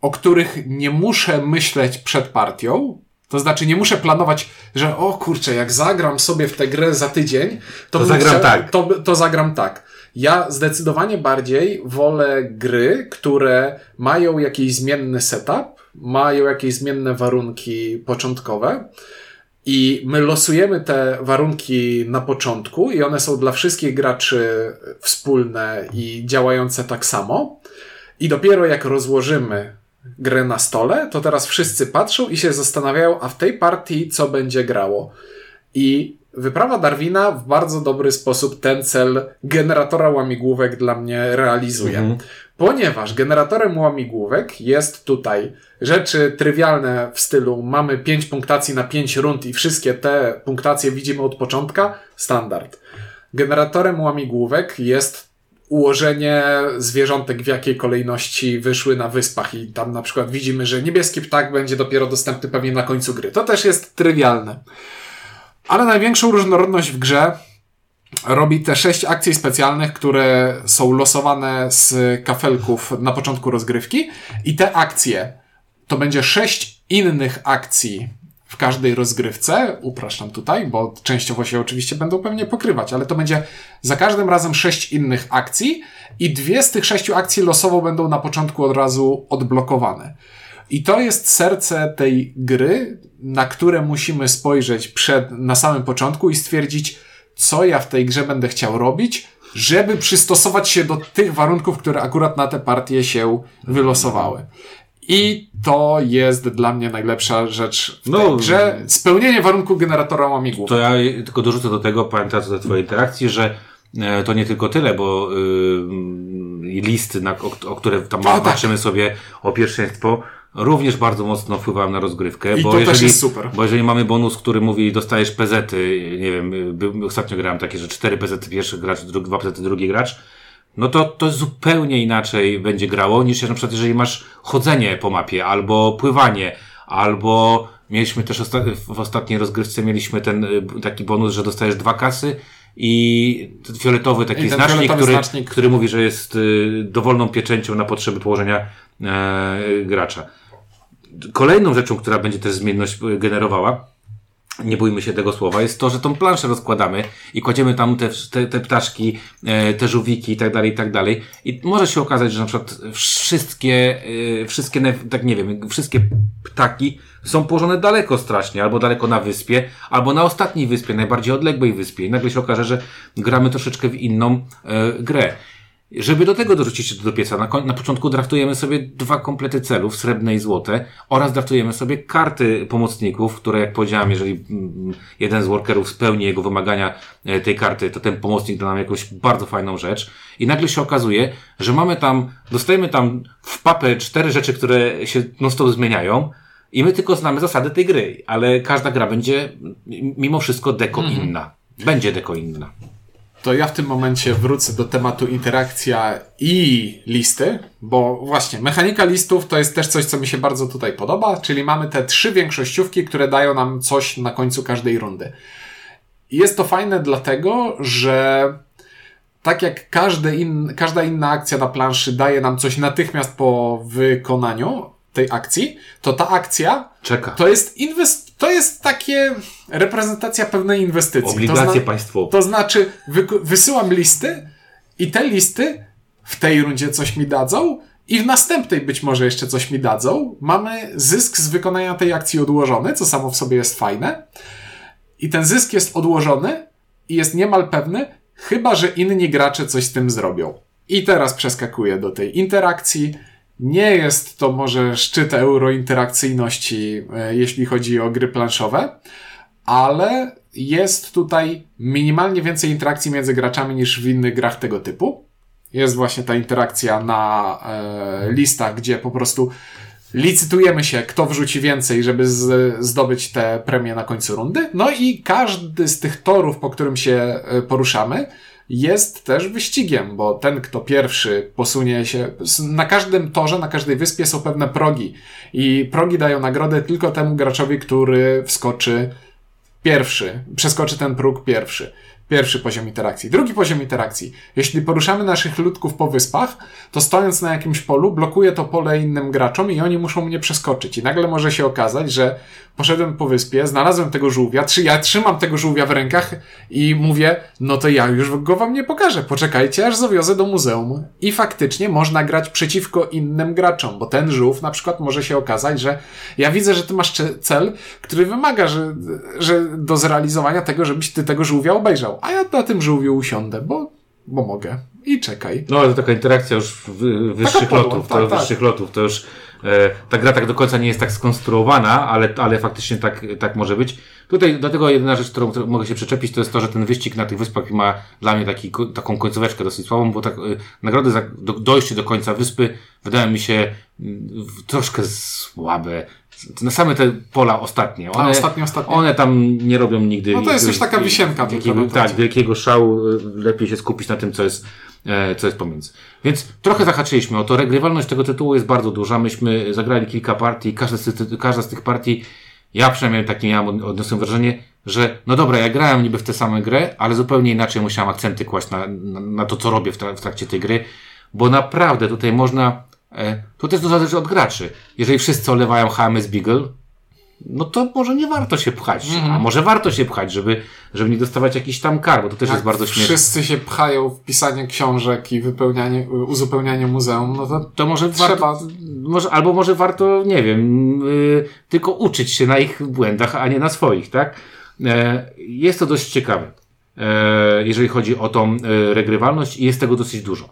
o których nie muszę myśleć przed partią. To znaczy, nie muszę planować, że o kurczę, jak zagram sobie w tę grę za tydzień, to, to zagram chciał, tak. To, to zagram tak. Ja zdecydowanie bardziej wolę gry, które mają jakiś zmienny setup, mają jakieś zmienne warunki początkowe i my losujemy te warunki na początku i one są dla wszystkich graczy wspólne i działające tak samo. I dopiero jak rozłożymy grę na stole, to teraz wszyscy patrzą i się zastanawiają, a w tej partii co będzie grało. I wyprawa Darwina w bardzo dobry sposób ten cel generatora łamigłówek dla mnie realizuje. Mhm. Ponieważ generatorem łamigłówek jest tutaj rzeczy trywialne w stylu mamy 5 punktacji na 5 rund i wszystkie te punktacje widzimy od początka, standard. Generatorem łamigłówek jest ułożenie zwierzątek w jakiej kolejności wyszły na wyspach i tam na przykład widzimy, że niebieski ptak będzie dopiero dostępny pewnie na końcu gry. To też jest trywialne. Ale największą różnorodność w grze robi te sześć akcji specjalnych, które są losowane z kafelków na początku rozgrywki i te akcje to będzie sześć innych akcji w każdej rozgrywce. Upraszczam tutaj, bo częściowo się oczywiście będą pewnie pokrywać, ale to będzie za każdym razem sześć innych akcji i dwie z tych sześciu akcji losowo będą na początku od razu odblokowane. I to jest serce tej gry, na które musimy spojrzeć przed, na samym początku i stwierdzić, co ja w tej grze będę chciał robić, żeby przystosować się do tych warunków, które akurat na te partie się wylosowały. I to jest dla mnie najlepsza rzecz w no, grze. Spełnienie warunków generatora łamigłów. To ja tylko dorzucę do tego, pamiętając o twojej interakcji, że e, to nie tylko tyle, bo yy, listy, na, o, o, które tam o, tak. patrzymy tak. sobie o pierwszeństwo, również bardzo mocno wpływają na rozgrywkę. I bo to jeżeli, też jest super. Bo jeżeli mamy bonus, który mówi, dostajesz pezety, nie wiem, ostatnio grałem takie, że cztery pezety pierwszy gracz, dwa pezety drugi gracz, no to to zupełnie inaczej będzie grało niż na przykład jeżeli masz chodzenie po mapie, albo pływanie, albo mieliśmy też osta w ostatniej rozgrywce mieliśmy ten y, taki bonus, że dostajesz dwa kasy i fioletowy taki I znacznik, który, znacznik. który mówi, że jest y, dowolną pieczęcią na potrzeby położenia e, gracza. Kolejną rzeczą, która będzie też zmienność generowała, nie bójmy się tego słowa, jest to, że tą planszę rozkładamy i kładziemy tam te, te, te ptaszki, e, te żółwiki i tak dalej, i tak dalej. I może się okazać, że na przykład wszystkie, e, wszystkie, tak nie wiem, wszystkie ptaki są położone daleko strasznie, albo daleko na wyspie, albo na ostatniej wyspie, najbardziej odległej wyspie. I nagle się okaże, że gramy troszeczkę w inną e, grę. Żeby do tego dorzucić się do pieca, na, na początku draftujemy sobie dwa komplety celów, srebrne i złote, oraz draftujemy sobie karty pomocników, które jak powiedziałem, jeżeli mm, jeden z workerów spełni jego wymagania e, tej karty, to ten pomocnik da nam jakąś bardzo fajną rzecz. I nagle się okazuje, że mamy tam, dostajemy tam w papę cztery rzeczy, które się non zmieniają, i my tylko znamy zasady tej gry, ale każda gra będzie mimo wszystko deko mhm. inna. Będzie deko inna to ja w tym momencie wrócę do tematu interakcja i listy, bo właśnie mechanika listów to jest też coś, co mi się bardzo tutaj podoba, czyli mamy te trzy większościówki, które dają nam coś na końcu każdej rundy. I jest to fajne dlatego, że tak jak in, każda inna akcja na planszy daje nam coś natychmiast po wykonaniu tej akcji, to ta akcja Czeka. to jest inwest to jest takie reprezentacja pewnej inwestycji. Obligacje to państwowe. To znaczy, wy wysyłam listy i te listy w tej rundzie coś mi dadzą i w następnej być może jeszcze coś mi dadzą. Mamy zysk z wykonania tej akcji odłożony, co samo w sobie jest fajne. I ten zysk jest odłożony i jest niemal pewny, chyba że inni gracze coś z tym zrobią. I teraz przeskakuję do tej interakcji nie jest to może szczyt eurointerakcyjności, e, jeśli chodzi o gry planszowe, ale jest tutaj minimalnie więcej interakcji między graczami niż w innych grach tego typu. Jest właśnie ta interakcja na e, listach, gdzie po prostu licytujemy się, kto wrzuci więcej, żeby z, zdobyć te premie na końcu rundy. No i każdy z tych torów, po którym się e, poruszamy, jest też wyścigiem, bo ten, kto pierwszy posunie się, na każdym torze, na każdej wyspie są pewne progi i progi dają nagrodę tylko temu graczowi, który wskoczy pierwszy, przeskoczy ten próg pierwszy. Pierwszy poziom interakcji. Drugi poziom interakcji. Jeśli poruszamy naszych ludków po wyspach, to stojąc na jakimś polu, blokuje to pole innym graczom i oni muszą mnie przeskoczyć. I nagle może się okazać, że poszedłem po wyspie, znalazłem tego żółwia, ja trzymam tego żółwia w rękach i mówię, no to ja już go wam nie pokażę, poczekajcie aż zawiozę do muzeum. I faktycznie można grać przeciwko innym graczom, bo ten żółw na przykład może się okazać, że ja widzę, że ty masz cel, który wymaga, że, że do zrealizowania tego, żebyś ty tego żółwia obejrzał. A ja na tym żółwiu usiądę, bo, bo mogę. I czekaj. No ale to taka interakcja już wyższych lotów, tak, to tak. wyższych lotów, to już E, ta gra tak do końca nie jest tak skonstruowana, ale, ale faktycznie tak, tak może być. Tutaj dlatego jedyna rzecz, którą, którą mogę się przyczepić, to jest to, że ten wyścig na tych wyspach ma dla mnie taki, taką końcóweczkę dosyć słabą, bo tak, e, nagrody za do, dojście do końca wyspy wydają mi się mm, troszkę słabe. Na same te pola ostatnie. One, ostatnie, ostatnie. one tam nie robią nigdy. No to jest już taka wisienka. Wielkiego, tak, wielkiego szału. Lepiej się skupić na tym, co jest E, co jest pomiędzy. Więc trochę zahaczyliśmy o to. Regrywalność tego tytułu jest bardzo duża. Myśmy zagrali kilka partii. Każda z, każda z tych partii, ja przynajmniej takie miałem, odniosłem wrażenie, że no dobra, ja grałem niby w tę samą grę, ale zupełnie inaczej musiałem akcenty kłaść na, na, na to, co robię w, tra w trakcie tej gry, bo naprawdę tutaj można, to też to zależy od graczy. Jeżeli wszyscy olewają HMS Beagle, no to może nie warto się pchać. Mm. A może warto się pchać, żeby, żeby nie dostawać jakiś tam kar, bo to też Jak jest bardzo śmieszne. Wszyscy się pchają w pisanie książek i wypełnianie, uzupełnianie muzeum, no to, to może trzeba... Warto, może, albo może warto, nie wiem, yy, tylko uczyć się na ich błędach, a nie na swoich, tak? Yy, jest to dość ciekawe. E, jeżeli chodzi o tą e, regrywalność i jest tego dosyć dużo.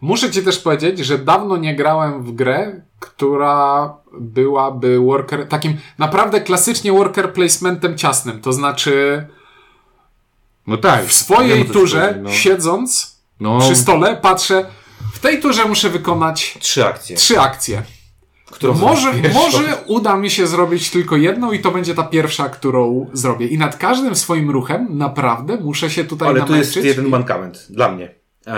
Muszę Ci też powiedzieć, że dawno nie grałem w grę, która byłaby worker, takim naprawdę klasycznie worker placementem ciasnym. To znaczy, no tak, w swojej turze, no. siedząc no. przy stole, patrzę, w tej turze muszę wykonać trzy akcje. Trzy akcje. Którą może, może uda mi się zrobić tylko jedną i to będzie ta pierwsza, którą zrobię. I nad każdym swoim ruchem naprawdę muszę się tutaj Ale namęczyć. tu jest jeden mankament dla mnie. Eee,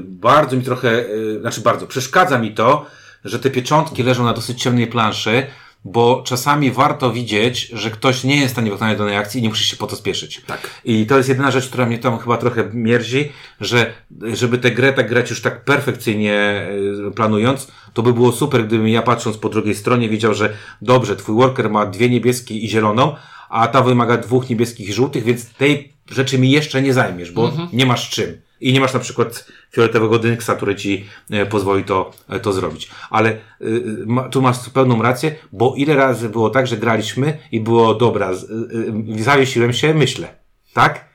bardzo mi trochę, yy, znaczy bardzo, przeszkadza mi to, że te pieczątki leżą na dosyć ciemnej planszy, bo czasami warto widzieć, że ktoś nie jest w stanie wykonać danej akcji i nie musi się po to spieszyć. Tak. I to jest jedyna rzecz, która mnie tam chyba trochę mierzi, że żeby tę grę tak grać już tak perfekcyjnie yy, planując, to by było super, gdybym ja patrząc po drugiej stronie widział, że dobrze, twój worker ma dwie niebieskie i zieloną, a ta wymaga dwóch niebieskich i żółtych, więc tej rzeczy mi jeszcze nie zajmiesz, bo mhm. nie masz czym. I nie masz na przykład fioletowego dynksa, który ci e, pozwoli to, e, to zrobić. Ale ma, tu masz pełną rację, bo ile razy było tak, że graliśmy i było dobra, zawiesiłem się, myślę. Tak?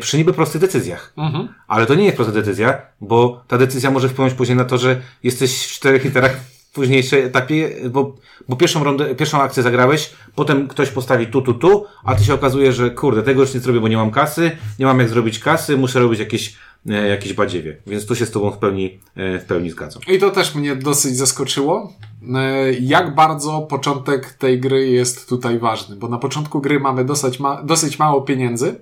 Przy niby prostych decyzjach. Mhm. Ale to nie jest prosta decyzja, bo ta decyzja może wpłynąć później na to, że jesteś w czterech literach późniejszej etapie, bo, bo pierwszą rundę, pierwszą akcję zagrałeś, potem ktoś postawi tu, tu, tu, a ty się okazuje, że kurde, tego już nie zrobię, bo nie mam kasy, nie mam jak zrobić kasy, muszę robić jakieś, e, jakieś badziewie. Więc tu się z tobą w pełni, e, w pełni zgadzam. I to też mnie dosyć zaskoczyło, e, jak bardzo początek tej gry jest tutaj ważny, bo na początku gry mamy dosyć, ma dosyć mało pieniędzy,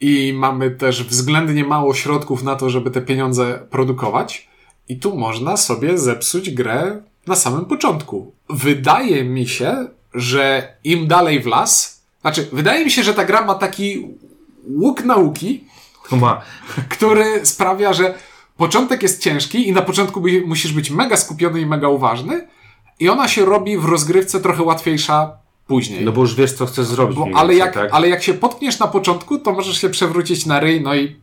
i mamy też względnie mało środków na to, żeby te pieniądze produkować. I tu można sobie zepsuć grę na samym początku. Wydaje mi się, że im dalej w las, znaczy, wydaje mi się, że ta gra ma taki łuk nauki, ma. który sprawia, że początek jest ciężki i na początku musisz być mega skupiony i mega uważny, i ona się robi w rozgrywce trochę łatwiejsza później. No bo już wiesz, co chcesz zrobić. Bo, ale, jak, tak? ale jak się potkniesz na początku, to możesz się przewrócić na ryj, no i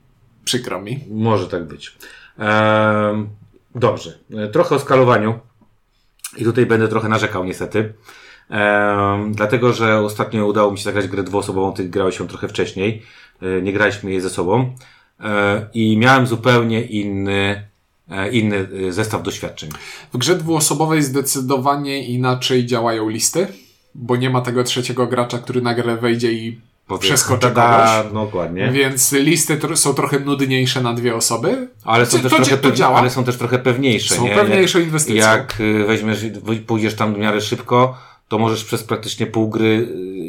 przykro mi. Może tak być. Dobrze. E, trochę o skalowaniu. I tutaj będę trochę narzekał niestety. Dlatego, że ostatnio udało mi się zagrać grę dwuosobową, ty grałeś się trochę wcześniej. E, nie graliśmy jej ze sobą. E, I miałem zupełnie inny, e, inny zestaw doświadczeń. W grze dwuosobowej zdecydowanie inaczej działają listy bo nie ma tego trzeciego gracza, który nagle wejdzie i przeskoczy kogoś. No, dokładnie. Więc listy tr są trochę nudniejsze na dwie osoby. Ale są, też, to, trochę to działa. ale są też trochę pewniejsze. Są nie? pewniejsze inwestycje. Jak y, weźmiesz, pójdziesz tam w miarę szybko, to możesz przez praktycznie pół gry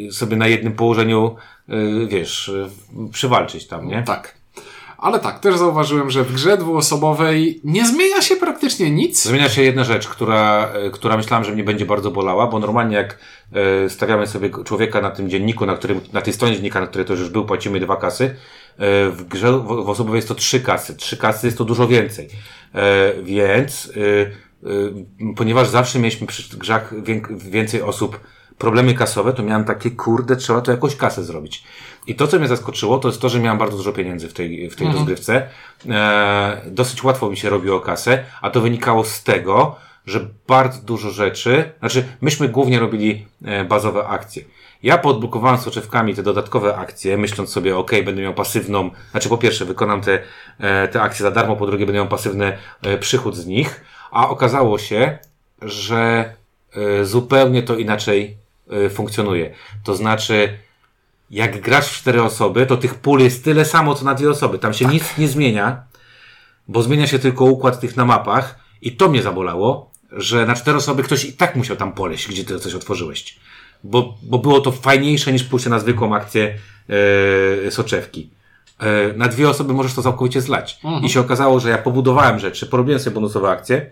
y, sobie na jednym położeniu, y, wiesz, przywalczyć tam, nie? Tak. Ale tak, też zauważyłem, że w grze dwuosobowej nie zmienia się praktycznie nic. Zmienia się jedna rzecz, która, która myślałem, że mnie będzie bardzo bolała, bo normalnie jak stawiamy sobie człowieka na tym dzienniku, na którym, na tej stronie dziennika, na której to już był, płacimy dwa kasy, w grze w osobowej jest to trzy kasy. Trzy kasy jest to dużo więcej. Więc, ponieważ zawsze mieliśmy przy grzach więcej osób problemy kasowe, to miałem takie, kurde, trzeba to jakoś kasę zrobić. I to, co mnie zaskoczyło, to jest to, że miałem bardzo dużo pieniędzy w tej, w tej mhm. rozgrywce. E, dosyć łatwo mi się robiło kasę, a to wynikało z tego, że bardzo dużo rzeczy, znaczy myśmy głównie robili e, bazowe akcje. Ja podblokowałem soczewkami te dodatkowe akcje, myśląc sobie, ok, będę miał pasywną, znaczy po pierwsze wykonam te, e, te akcje za darmo, po drugie będę miał pasywny e, przychód z nich, a okazało się, że e, zupełnie to inaczej e, funkcjonuje. To znaczy, jak grasz w cztery osoby, to tych pól jest tyle samo, co na dwie osoby. Tam się tak. nic nie zmienia, bo zmienia się tylko układ tych na mapach i to mnie zabolało, że na cztery osoby ktoś i tak musiał tam poleść, gdzie ty coś otworzyłeś. Bo, bo było to fajniejsze niż pójście na zwykłą akcję yy, soczewki. Yy, na dwie osoby możesz to całkowicie zlać. Mhm. I się okazało, że ja pobudowałem rzeczy, porobiłem sobie bonusowe akcje,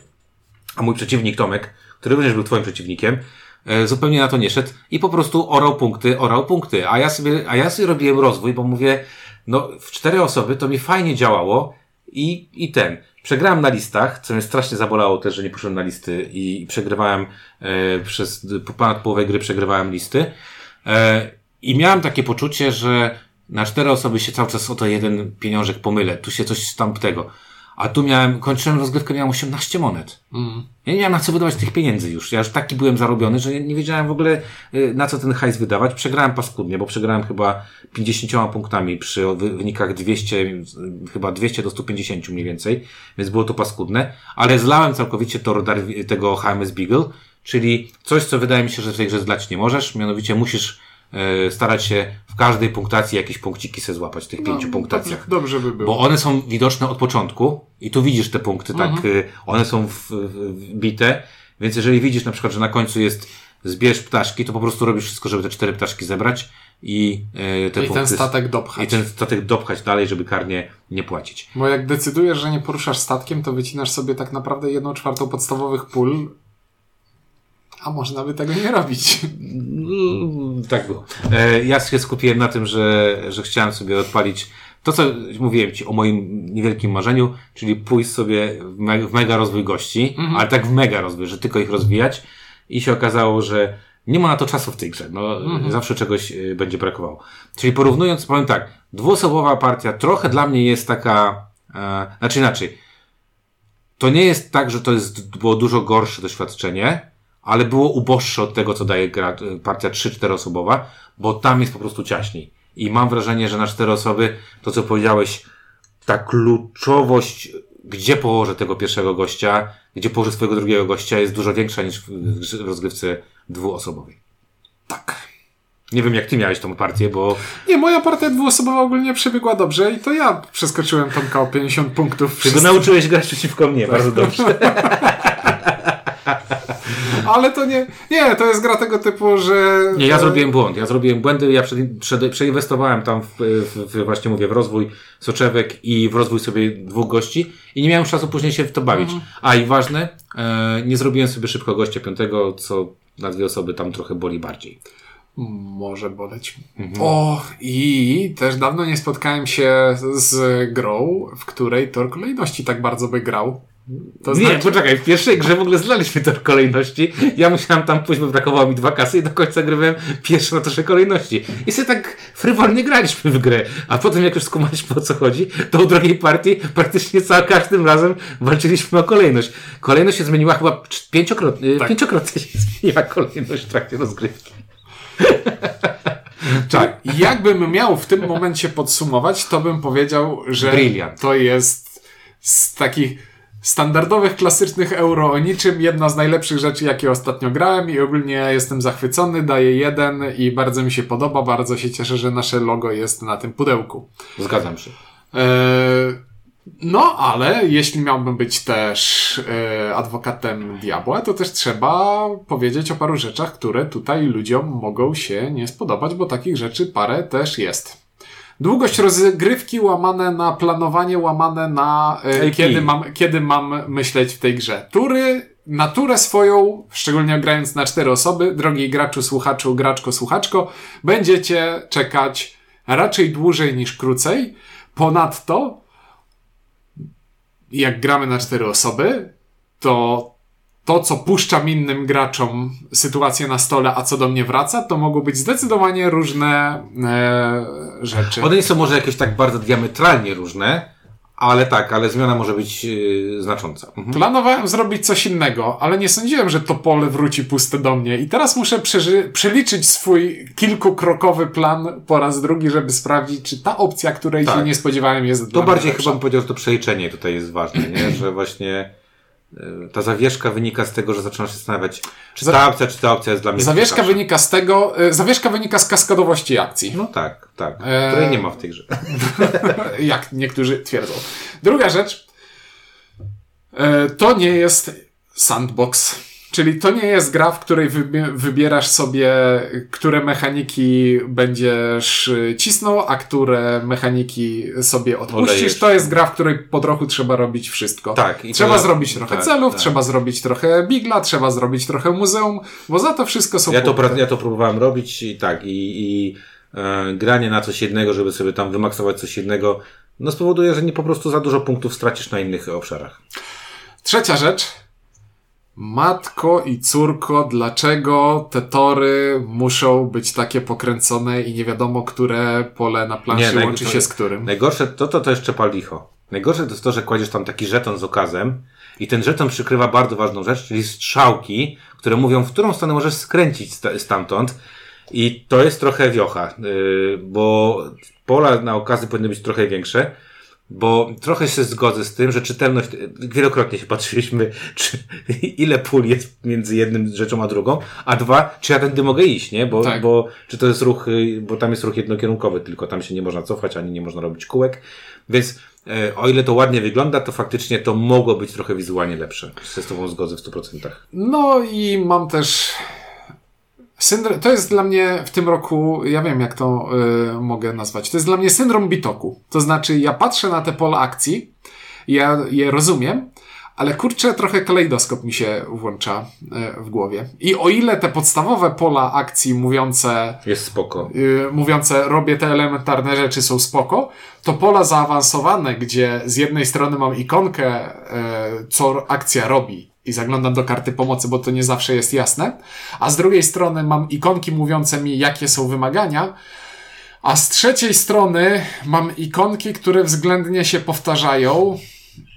a mój przeciwnik Tomek, który również był twoim przeciwnikiem, E, zupełnie na to nie szedł i po prostu orał punkty, orał punkty. A ja sobie, a ja sobie robiłem rozwój, bo mówię, no w cztery osoby to mi fajnie działało i, i ten. Przegrałem na listach, co mnie strasznie zabolało też, że nie poszedłem na listy i przegrywałem e, przez ponad połowę gry przegrywałem listy. E, I miałem takie poczucie, że na cztery osoby się cały czas o to jeden pieniążek pomylę. Tu się coś tam tego. A tu miałem, kończyłem rozgrywkę, miałem 18 monet. Mm. Ja nie miałem na co wydawać tych pieniędzy już. Ja już taki byłem zarobiony, że nie wiedziałem w ogóle y, na co ten hajs wydawać. Przegrałem paskudnie, bo przegrałem chyba 50 punktami przy wynikach 200, y, chyba 200 do 150 mniej więcej, więc było to paskudne. Ale zlałem całkowicie tor tego HMS Beagle, czyli coś, co wydaje mi się, że w tej grze zlać nie możesz. Mianowicie musisz E, starać się każdej punktacji jakieś punkciki se złapać w tych no, pięciu punktacjach. Dobrze by było. Bo one są widoczne od początku i tu widzisz te punkty, tak, mhm. tak, one są wbite, więc jeżeli widzisz na przykład, że na końcu jest zbierz ptaszki, to po prostu robisz wszystko, żeby te cztery ptaszki zebrać i e, te I punkty, ten statek dopchać. I ten statek dopchać dalej, żeby karnie nie płacić. Bo jak decydujesz, że nie poruszasz statkiem, to wycinasz sobie tak naprawdę jedną czwartą podstawowych pól a można by tego nie robić. Mm, tak było. E, ja się skupiłem na tym, że, że chciałem sobie odpalić to, co mówiłem Ci o moim niewielkim marzeniu, czyli pójść sobie w, me w mega rozwój gości, mhm. ale tak w mega rozwój, że tylko ich rozwijać i się okazało, że nie ma na to czasu w tej grze. No, mhm. Zawsze czegoś e, będzie brakowało. Czyli porównując, powiem tak, dwuosobowa partia trochę dla mnie jest taka, e, znaczy inaczej. To nie jest tak, że to jest, było dużo gorsze doświadczenie, ale było uboższe od tego, co daje gra, partia 3-4 osobowa, bo tam jest po prostu ciaśniej. I mam wrażenie, że na 4 osoby, to co powiedziałeś, ta kluczowość, gdzie położę tego pierwszego gościa, gdzie położę swojego drugiego gościa, jest dużo większa niż w rozgrywce dwuosobowej. Tak. Nie wiem, jak ty miałeś tą partię, bo... Nie, moja partia dwuosobowa ogólnie przebiegła dobrze i to ja przeskoczyłem Tomka o 50 punktów. Ty go nauczyłeś grać przeciwko mnie, bardzo dobrze. Ale to nie, nie, to jest gra tego typu, że... Nie, ja zrobiłem błąd, ja zrobiłem błędy, ja przeinwestowałem tam w, w, w, właśnie mówię, w rozwój soczewek i w rozwój sobie dwóch gości i nie miałem czasu później się w to bawić. Mhm. A i ważne, e, nie zrobiłem sobie szybko gościa piątego, co na dwie osoby tam trochę boli bardziej. Może boleć. Mhm. O, i też dawno nie spotkałem się z grą, w której tor kolejności tak bardzo by grał. To nie, znaczy... poczekaj, w pierwszej grze w ogóle znaliśmy tor kolejności. Ja musiałem tam pójść, bo brakowało mi dwa kasy i do końca grywałem pierwszy na torze kolejności. I sobie tak frywolnie graliśmy w grę. A potem jak już skumaliśmy o co chodzi, to u drugiej partii praktycznie za każdym razem walczyliśmy o kolejność. Kolejność się zmieniła chyba pięciokrotnie, tak. pięciokrotnie się zmieniła kolejność w trakcie rozgrywki. Tak, jakbym miał w tym momencie podsumować, to bym powiedział, że Brilliant. to jest z takich standardowych, klasycznych euro o niczym. Jedna z najlepszych rzeczy, jakie ostatnio grałem i ogólnie jestem zachwycony, daję jeden i bardzo mi się podoba. Bardzo się cieszę, że nasze logo jest na tym pudełku. Zgadzam się. E, no, ale jeśli miałbym być też e, adwokatem diabła, to też trzeba powiedzieć o paru rzeczach, które tutaj ludziom mogą się nie spodobać, bo takich rzeczy parę też jest. Długość rozgrywki łamane na planowanie, łamane na e, kiedy, mam, kiedy mam myśleć w tej grze. Tury, naturę swoją, szczególnie grając na cztery osoby, drogi graczu, słuchaczu, graczko, słuchaczko, będziecie czekać raczej dłużej niż krócej. Ponadto, jak gramy na cztery osoby, to to, co puszczam innym graczom sytuację na stole, a co do mnie wraca, to mogą być zdecydowanie różne e, rzeczy. One nie są może jakieś tak bardzo diametralnie różne, ale tak, ale zmiana może być yy, znacząca. Mhm. Planowałem zrobić coś innego, ale nie sądziłem, że to pole wróci puste do mnie. I teraz muszę przeliczyć swój kilkukrokowy plan po raz drugi, żeby sprawdzić, czy ta opcja, której tak. się nie spodziewałem, jest To bardziej chyba bym powiedział, że to przeliczenie tutaj jest ważne, nie? że właśnie E, ta zawieszka wynika z tego, że zaczynasz się zastanawiać, czy ta opcja, czy ta opcja jest dla mnie Zawieszka ciekawsza. wynika z tego, e, zawieszka wynika z kaskadowości akcji. No tak, tak. E... Której nie ma w tej grze. Jak niektórzy twierdzą. Druga rzecz, e, to nie jest sandbox. Czyli to nie jest gra, w której wybierasz sobie, które mechaniki będziesz cisnął, a które mechaniki sobie odpuścisz. Olejesz. To jest gra, w której po trochu trzeba robić wszystko. Tak. trzeba to... zrobić trochę tak, celów, tak. trzeba zrobić trochę bigla, trzeba zrobić trochę muzeum, bo za to wszystko są ja to, ja to próbowałem robić i tak, i, i e, granie na coś jednego, żeby sobie tam wymaksować coś jednego, no spowoduje, że nie po prostu za dużo punktów stracisz na innych obszarach. Trzecia rzecz, Matko i córko, dlaczego te tory muszą być takie pokręcone i nie wiadomo, które pole na planszy nie, łączy się z którym? Najgorsze to, to, to jeszcze pal licho. Najgorsze to jest to, że kładziesz tam taki żeton z okazem i ten żeton przykrywa bardzo ważną rzecz, czyli strzałki, które mówią, w którą stronę możesz skręcić stamtąd. I to jest trochę wiocha, yy, bo pola na okazy powinny być trochę większe, bo trochę się zgodzę z tym, że czytelność, wielokrotnie się patrzyliśmy, czy, ile pól jest między jednym rzeczą a drugą, a dwa, czy ja tędy mogę iść, nie? Bo, tak. bo czy to jest ruch, y, bo tam jest ruch jednokierunkowy, tylko tam się nie można cofać, ani nie można robić kółek, więc e, o ile to ładnie wygląda, to faktycznie to mogło być trochę wizualnie lepsze. Się z Tobą zgodzę w 100%. No i mam też Syndrom, to jest dla mnie w tym roku, ja wiem jak to y, mogę nazwać, to jest dla mnie syndrom bitoku. To znaczy, ja patrzę na te pola akcji, ja je rozumiem, ale kurczę, trochę kalejdoskop mi się włącza y, w głowie. I o ile te podstawowe pola akcji mówiące. Jest spoko. Y, mówiące, robię te elementarne rzeczy, są spoko, to pola zaawansowane, gdzie z jednej strony mam ikonkę, co akcja robi, i zaglądam do karty pomocy, bo to nie zawsze jest jasne. A z drugiej strony mam ikonki mówiące mi, jakie są wymagania. A z trzeciej strony mam ikonki, które względnie się powtarzają.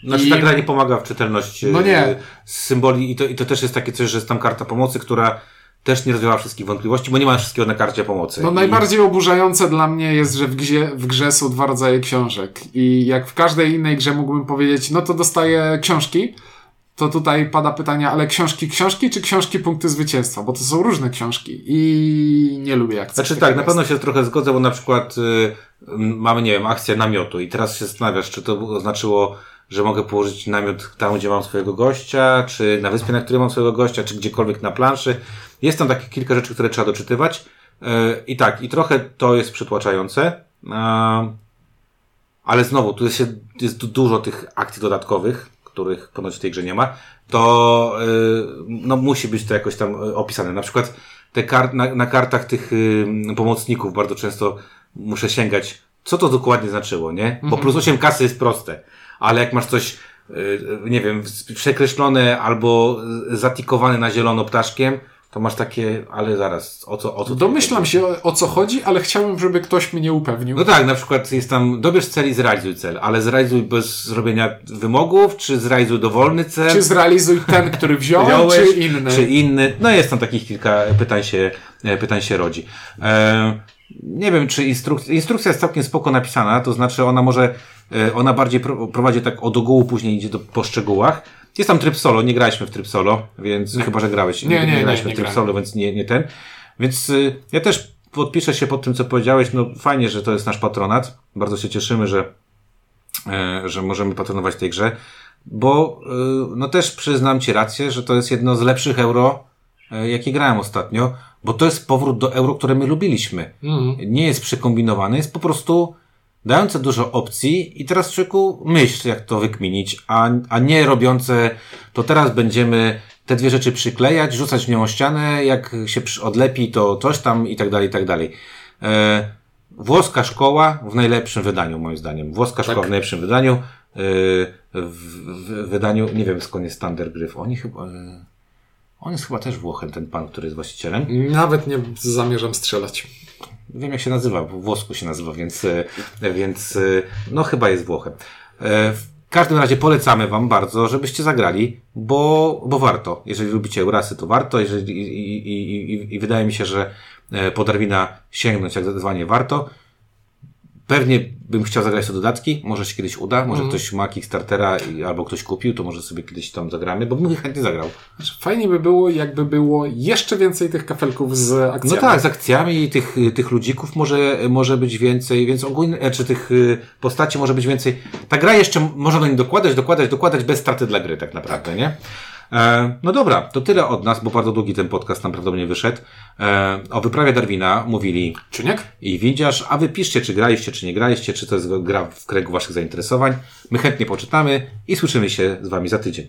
Znaczy I... ta gra nie pomaga w czytelności no nie. E, symboli i to, i to też jest takie coś, że jest tam karta pomocy, która też nie rozwiała wszystkich wątpliwości, bo nie ma wszystkiego na karcie pomocy. No I... najbardziej oburzające dla mnie jest, że w grze, w grze są dwa rodzaje książek i jak w każdej innej grze mógłbym powiedzieć, no to dostaję książki, to tutaj pada pytanie, ale książki książki, czy książki punkty zwycięstwa? Bo to są różne książki i nie lubię jak Znaczy tak, na pewno się trochę zgodzę, bo na przykład y, mamy, nie wiem, akcję namiotu i teraz się zastanawiasz, czy to oznaczyło, że mogę położyć namiot tam, gdzie mam swojego gościa, czy na wyspie, na której mam swojego gościa, czy gdziekolwiek na planszy. Jest tam takie kilka rzeczy, które trzeba doczytywać. Y, I tak, i trochę to jest przytłaczające. Y, ale znowu, tu jest, jest dużo tych akcji dodatkowych, których ponoć w tej grze nie ma, to y, no, musi być to jakoś tam y, opisane. Na przykład te kart, na, na kartach tych y, pomocników bardzo często muszę sięgać, co to dokładnie znaczyło, nie? Bo mhm. plus 8 kasy jest proste, ale jak masz coś, nie wiem, przekreślone albo zatikowane na zielono ptaszkiem, to masz takie, ale zaraz, o co, o co Domyślam się o, o, co chodzi, ale chciałbym, żeby ktoś mnie upewnił. No tak, na przykład jest tam, dobierz cel i zrealizuj cel, ale zrealizuj bez zrobienia wymogów, czy zrealizuj dowolny cel. Czy zrealizuj ten, który wziąłem, czy inny. Czy inny. No jest tam takich kilka pytań się, e, pytań się rodzi. E, nie wiem, czy instrukcja, instrukcja jest całkiem spoko napisana, to znaczy ona może, e, ona bardziej prowadzi tak od ogółu, później idzie do, po szczegółach, jest tam tryb solo, nie graliśmy w tryb solo, więc chyba, że grałeś. Nie, nie, nie, nie graliśmy nie, w tryb solo, więc nie, nie ten. Więc y, ja też podpiszę się pod tym, co powiedziałeś. No fajnie, że to jest nasz patronat. Bardzo się cieszymy, że, e, że możemy patronować tej grze, bo y, no też przyznam Ci rację, że to jest jedno z lepszych euro, e, jakie grałem ostatnio, bo to jest powrót do euro, które my lubiliśmy. Mm. Nie jest przekombinowany, jest po prostu dające dużo opcji i teraz człowieku myśl, jak to wykminić, a, a nie robiące, to teraz będziemy te dwie rzeczy przyklejać, rzucać w nią o ścianę, jak się odlepi, to coś tam i tak dalej, i tak dalej. E, włoska szkoła w najlepszym wydaniu, moim zdaniem. Włoska tak. szkoła w najlepszym wydaniu. E, w, w, wydaniu, nie wiem skąd jest Thunder Gryf. Oni chyba... E, on jest chyba też Włochem, ten pan, który jest właścicielem. Nawet nie zamierzam strzelać. Wiem jak się nazywa, w włosku się nazywa, więc, e, więc e, no chyba jest Włochem. E, w każdym razie polecamy Wam bardzo, żebyście zagrali, bo, bo warto. Jeżeli lubicie Eurasy, to warto. Jeżeli, i, i, i, i wydaje mi się, że po Darwina sięgnąć jak zdecydowanie warto. Pewnie bym chciał zagrać te dodatki, może się kiedyś uda, może mm. ktoś ma Kickstartera i, albo ktoś kupił, to może sobie kiedyś tam zagramy, bo bym chętnie zagrał. Znaczy, fajnie by było, jakby było jeszcze więcej tych kafelków z akcjami. No tak, z akcjami i tych, tych ludzików może, może być więcej, więc ogólnie, e, czy tych y, postaci może być więcej. Ta gra jeszcze można do niej dokładać, dokładać, dokładać bez straty dla gry tak naprawdę, tak. nie? E, no dobra, to tyle od nas, bo bardzo długi ten podcast nam prawdopodobnie wyszedł. E, o wyprawie Darwina mówili Czyniek i Windziarz, a wy piszcie, czy graliście, czy nie graliście, czy to jest gra w kręgu waszych zainteresowań. My chętnie poczytamy i słyszymy się z wami za tydzień.